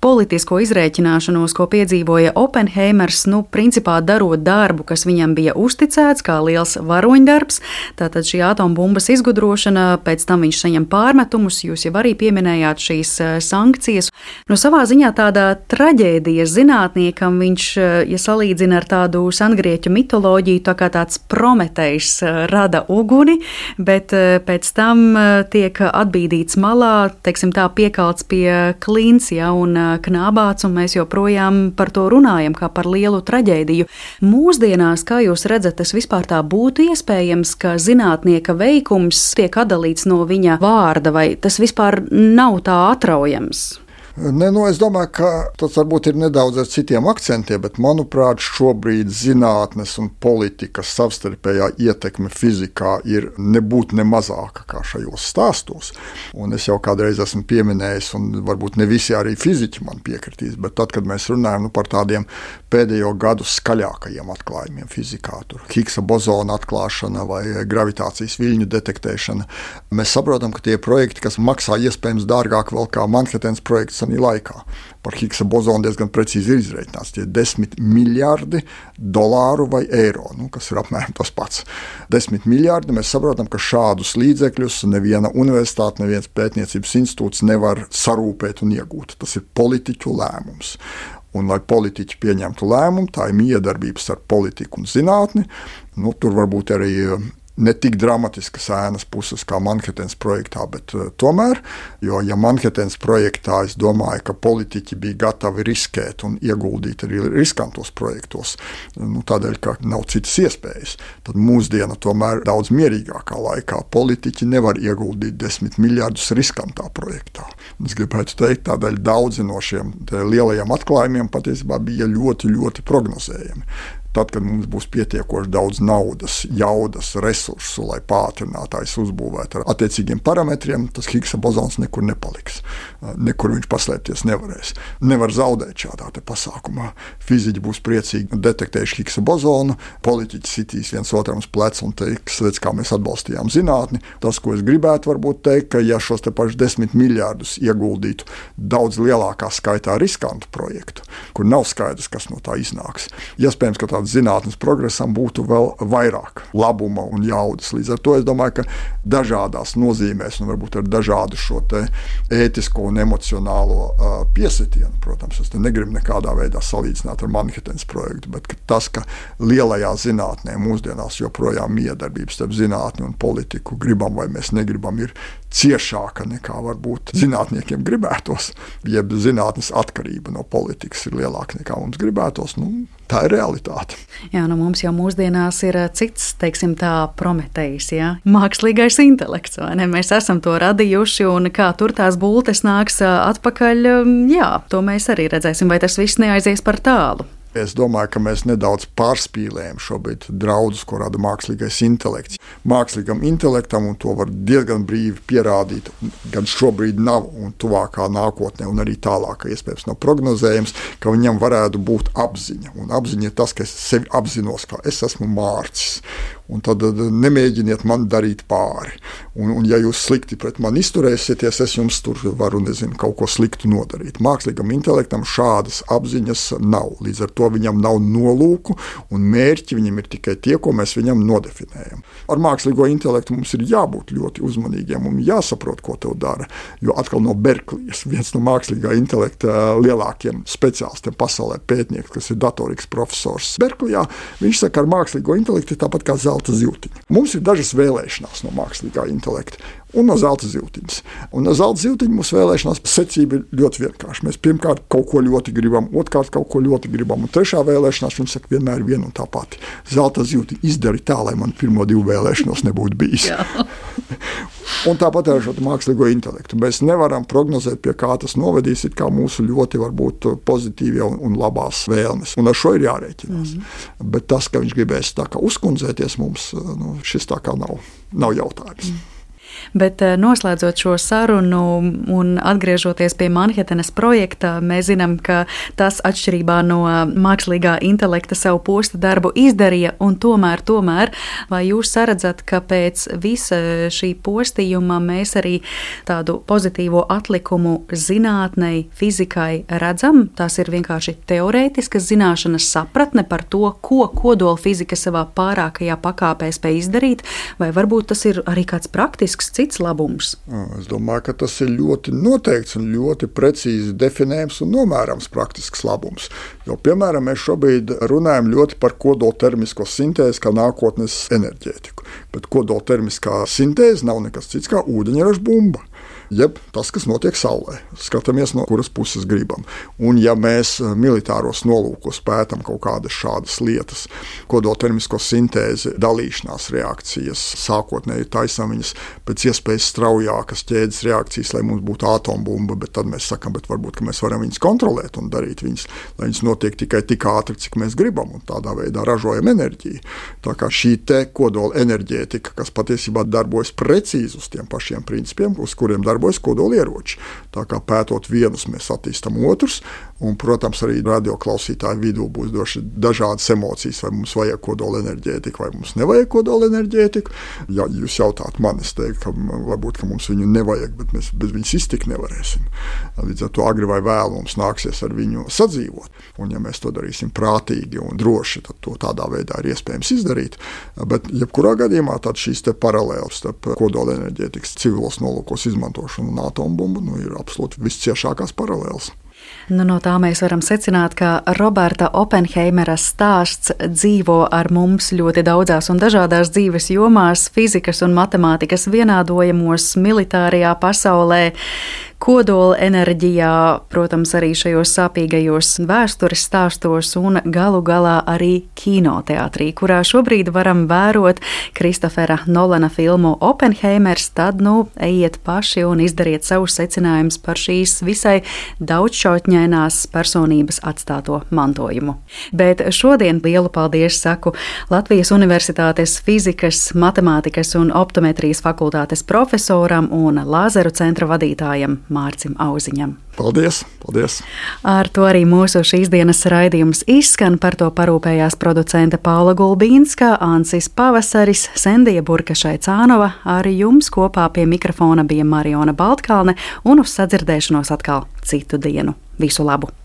B: politisko izrēķināšanos, ko piedzīvoja Oppenheimers. Nu, principā darot darbu, kas viņam bija uzticēts, kā liels varoņdarbs. Tātad šī atombumbas izgudrošana, pēc tam viņš saņem pārmetumus. Jūs jau arī pieminējāt šīs eh, sankcijas. Nu, savā ziņā tāda traģēdija zinātniekam viņš, eh, ja salīdzina ar tādu sengrieķu mitoloģiju, tā kā tāds prometējs eh, rada uguni, bet pēc tam eh, tiek atbīdīts malā, teiksim tā, piekalts pie klīns, ja, un eh, knābāts, un mēs joprojām par to runājam kā par lielu traģēdiju. Mūsdienās, kā jūs redzat, tas vispār tā būtu iespējams, ka zinātnieka veikums tiek atdalīts no viņa vārda, vai tas vispār nav tā atraujams?
E: Ne, nu, es domāju, ka tas varbūt ir nedaudz ar citiem akcentiem, bet manuprāt, šobrīd zinātnes un politikas savstarpējā ietekme fizikā ir nebūt ne mazāka kā šajos stāstos. Un es jau kādreiz esmu pieminējis, un varbūt ne visi arī fiziķi man piekritīs, bet tad, kad mēs runājam nu, par tādiem pēdējo gadu skaļākajiem atklājumiem fizikā, tur Higsa bozona atklāšana vai gravitācijas viļņu detektēšana, mēs saprotam, ka tie projekti, kas maksā iespējams dārgāk vēl kā Manhattan projekts senī laikā. Par Higsa bozonu diezgan precīzi ir izreikināts. Tie ir desmit miljardi dolāru vai eiro, nu, kas ir apmēram tas pats. Desmit miljardi mēs saprotam, ka šādus līdzekļus neviena universitāte, neviens pētniecības institūts nevar sarūpēt un iegūt. Tas ir politiķu lēmums. Un, lai politiķi pieņemtu lēmumu, tā ir miedarbības ar politiku un zinātni. Nu, tur varbūt arī ne tik dramatiskas ēnas puses kā Manhetenas projektā, bet uh, tomēr, jo ja Manhetenas projektā es domāju, ka politiķi bija gatavi riskēt un ieguldīt arī riskantos projektos, nu, tādēļ, ka nav citas iespējas, tad mūsdiena tomēr daudz mierīgākā laikā politiķi nevar ieguldīt desmit miljardus riskantā projektā. Es gribētu teikt, tādēļ daudzi no šiem lielajiem atklājumiem patiesībā bija ļoti, ļoti prognozējami tad, kad mums būs pietiekoši daudz naudas, jaudas, resursu, lai pātrinātājs uzbūvētu ar attiecīgiem parametriem, tas Higsa bozons nekur nepaliks. Nekur viņš paslēpties nevarēs. Nevar zaudēt šādā pasākumā. Fiziķi būs priecīgi detektējuši Higsa bozonu, politiķi sitīs viens otram uz pleca un teiks, redz, kā mēs atbalstījām zinātni. Tas, ko es gribētu varbūt teikt, ka ja šos te pašus desmit miljārdus ieguldītu daudz lielākā skaitā riskantu projektu, kur nav skaidrs, kas no tā iznāks, iespējams, ka tāda zinātnes progresam būtu vēl vairāk labuma un jaudas. Līdz ar to es domāju, ka dažādās nozīmēs, un varbūt ar dažādu šo ētisko un emocionālo uh, piesitienu, protams, es negribu nekādā veidā salīdzināt ar Manhetenas projektu, bet ka tas, ka lielajā zinātnē mūsdienās joprojām miedarbības starp zinātni un politiku, gribam vai mēs negribam, ir ciešāka nekā varbūt zinātniekiem gribētos, jeb zinātnes atkarība no politikas ir lielāka nekā mums gribētos. Nu, tā ir realitāte.
B: Jā, nu mums jau mūsdienās ir eh, cits, teiksim, tā prometējs, jā, mākslīgais intelekts. Mēs esam to radījuši, un kā tur tās būtnes nāks eh, atpakaļ, jā, to mēs arī redzēsim, vai tas viss neaizies par tālu.
E: Es domāju, ka mēs nedaudz pārspīlējam šobrīd draudus, ko rada mākslīgais intelekts. Mākslīgam intelektam, un to var diezgan brīvi pierādīt, gan šobrīd nav, un tuvākā nākotnē, un arī tālāk, iespējams, nav prognozējams, ka viņam varētu būt apziņa. Un apziņa ir tas, ka es sevi apzinos, ka es esmu mārcis. Un tad nemēģiniet man darīt pāri. Un, un ja jūs slikti pret mani izturēsieties, es jums tur varu nezinu, kaut ko sliktu nodarīt. Mākslīgam intelektam šādas apziņas nav. Līdz ar to viņam nav nolūku un mērķi, viņam ir tikai tie, ko mēs viņam nodefinējam. Ar mākslīgo intelektu mums ir jābūt ļoti uzmanīgiem un jāsaprot, ko te dara. Jo atkal no Berklijas, viens no mākslīgā intelekta lielākiem speciālistiem pasaulē, pētnieks, kas ir datorikas profesors Berklijā, viņš saka, ka ar mākslīgo intelektu tāpat kā zelta zīltiņa. Mums ir dažas vēlēšanās no mākslīgā intelekta un no zelta zīltiņas. Un no zelta zīltiņa mūsu vēlēšanās secība ir ļoti vienkārša. Mēs pirmkārt kaut ko ļoti gribam, otrkārt kaut ko ļoti gribam, un trešā vēlēšanās mums saka, vienmēr ir viena un tā pati. Zelta zīltiņa izdara tā, lai man pirmo divu vēlēšanos nebūtu bijis. [laughs] un tāpat ar šo mākslīgo intelektu. Mēs nevaram prognozēt, pie kā tas novedīs, kā mūsu ļoti varbūt pozitīvie un, un labās vēlmes. Un ar šo ir jārēķinās. Mm -hmm. Bet tas, ka viņš gribēs uzkundzēties mums, nu, šis tā kā nav, nav jautājums. Mm.
B: Bet eh, noslēdzot šo sarunu un atgriežoties pie Manhetenas projekta, mēs zinām, ka tas atšķirībā no mākslīgā intelekta savu posta darbu izdarīja. Tomēr, tomēr, vai jūs redzat, ka pēc visa šī postījuma mēs arī tādu pozitīvo atlikumu zinātnei, fizikai redzam? Tas ir vienkārši teorētiskas zināšanas sapratne par to, ko kodola fizika savā pārākajā pakāpē spēj izdarīt, vai varbūt tas ir arī kāds praktisks kāds cits labums?
E: Es domāju, ka tas ir ļoti noteikts un ļoti precīzi definējams un nomērams praktisks labums. Jo, piemēram, mēs šobrīd runājam ļoti par kodoltermisko sintēzi kā nākotnes enerģētiku. Bet kodoltermiskā sintēze nav nekas cits kā ūdeņraža bumba jeb tas, kas notiek Saulē. Skatāmies, no kuras puses gribam. Un, ja mēs eh, militāros nolūkos pētām kaut kādas šādas lietas, kodoltermisko sintēzi, dalīšanās reakcijas, sākotnēji taisām viņas pēc iespējas straujākas ķēdes reakcijas, lai mums būtu atombumba, bet tad mēs sakām, bet varbūt mēs varam viņus kontrolēt un darīt viņus, lai viņas notiek tikai tik ātri, cik mēs gribam, un tādā veidā ražojam enerģiju. Tā kā šī kodola enerģētika, kas patiesībā darbojas precīzi uz tiem pašiem principiem, uz kuriem darbojas darbojas kodolieroči. Tā kā pētot vienus, mēs attīstām otrus, Un, protams, arī radioklausītāju vidū būs dažādas emocijas, vai mums vajag kodola enerģētiku, vai mums nevajag kodola enerģētiku. Ja jūs jautājat man, es teiktu, ka varbūt ka mums viņu nevajag, bet mēs bez viņas iztikt nevarēsim. Līdz ar to agri vai vēlu mums nāksies ar viņu sadzīvot. Un, ja mēs to darīsim prātīgi un droši, tad to tādā veidā ir iespējams izdarīt. Bet, jebkurā gadījumā, šīs paralēles starp kodola enerģētikas civilos nolūkos izmantošanu un atombumbu nu, ir absolūti visciešākās paralēles.
B: Nu, no tā mēs varam secināt, ka Roberta Oppenheimera stāsts dzīvo ar mums ļoti daudzās un dažādās dzīves jomās, fizikas un matemātikas vienādojumos, militārajā pasaulē, kodola enerģijā, protams, arī šajos sāpīgajos vēstures stāstos un galu galā arī kinoteātrī, kurā šobrīd varam vērot Kristofera Nolana filmu Oppenheimers, tad nu ejiet paši un izdariet savus secinājumus par šīs visai daudzšķautņainās personības atstāto mantojumu. Bet šodien lielu paldies saku Latvijas Universitātes fizikas, matemātikas un optometrijas fakultātes profesoram un lāzeru centra vadītājam Mārcim Auziņam.
E: Paldies! paldies.
B: Ar to arī mūsu šīs dienas raidījums izskan. Par to parūpējās producente Paula Gulbīnska, Ansis Pavasaris, Sendija Burkašai Cānova. Arī jums kopā pie mikrofona bija Mariona Baltkalne un uz sadzirdēšanos atkal citu dienu. Visu labu!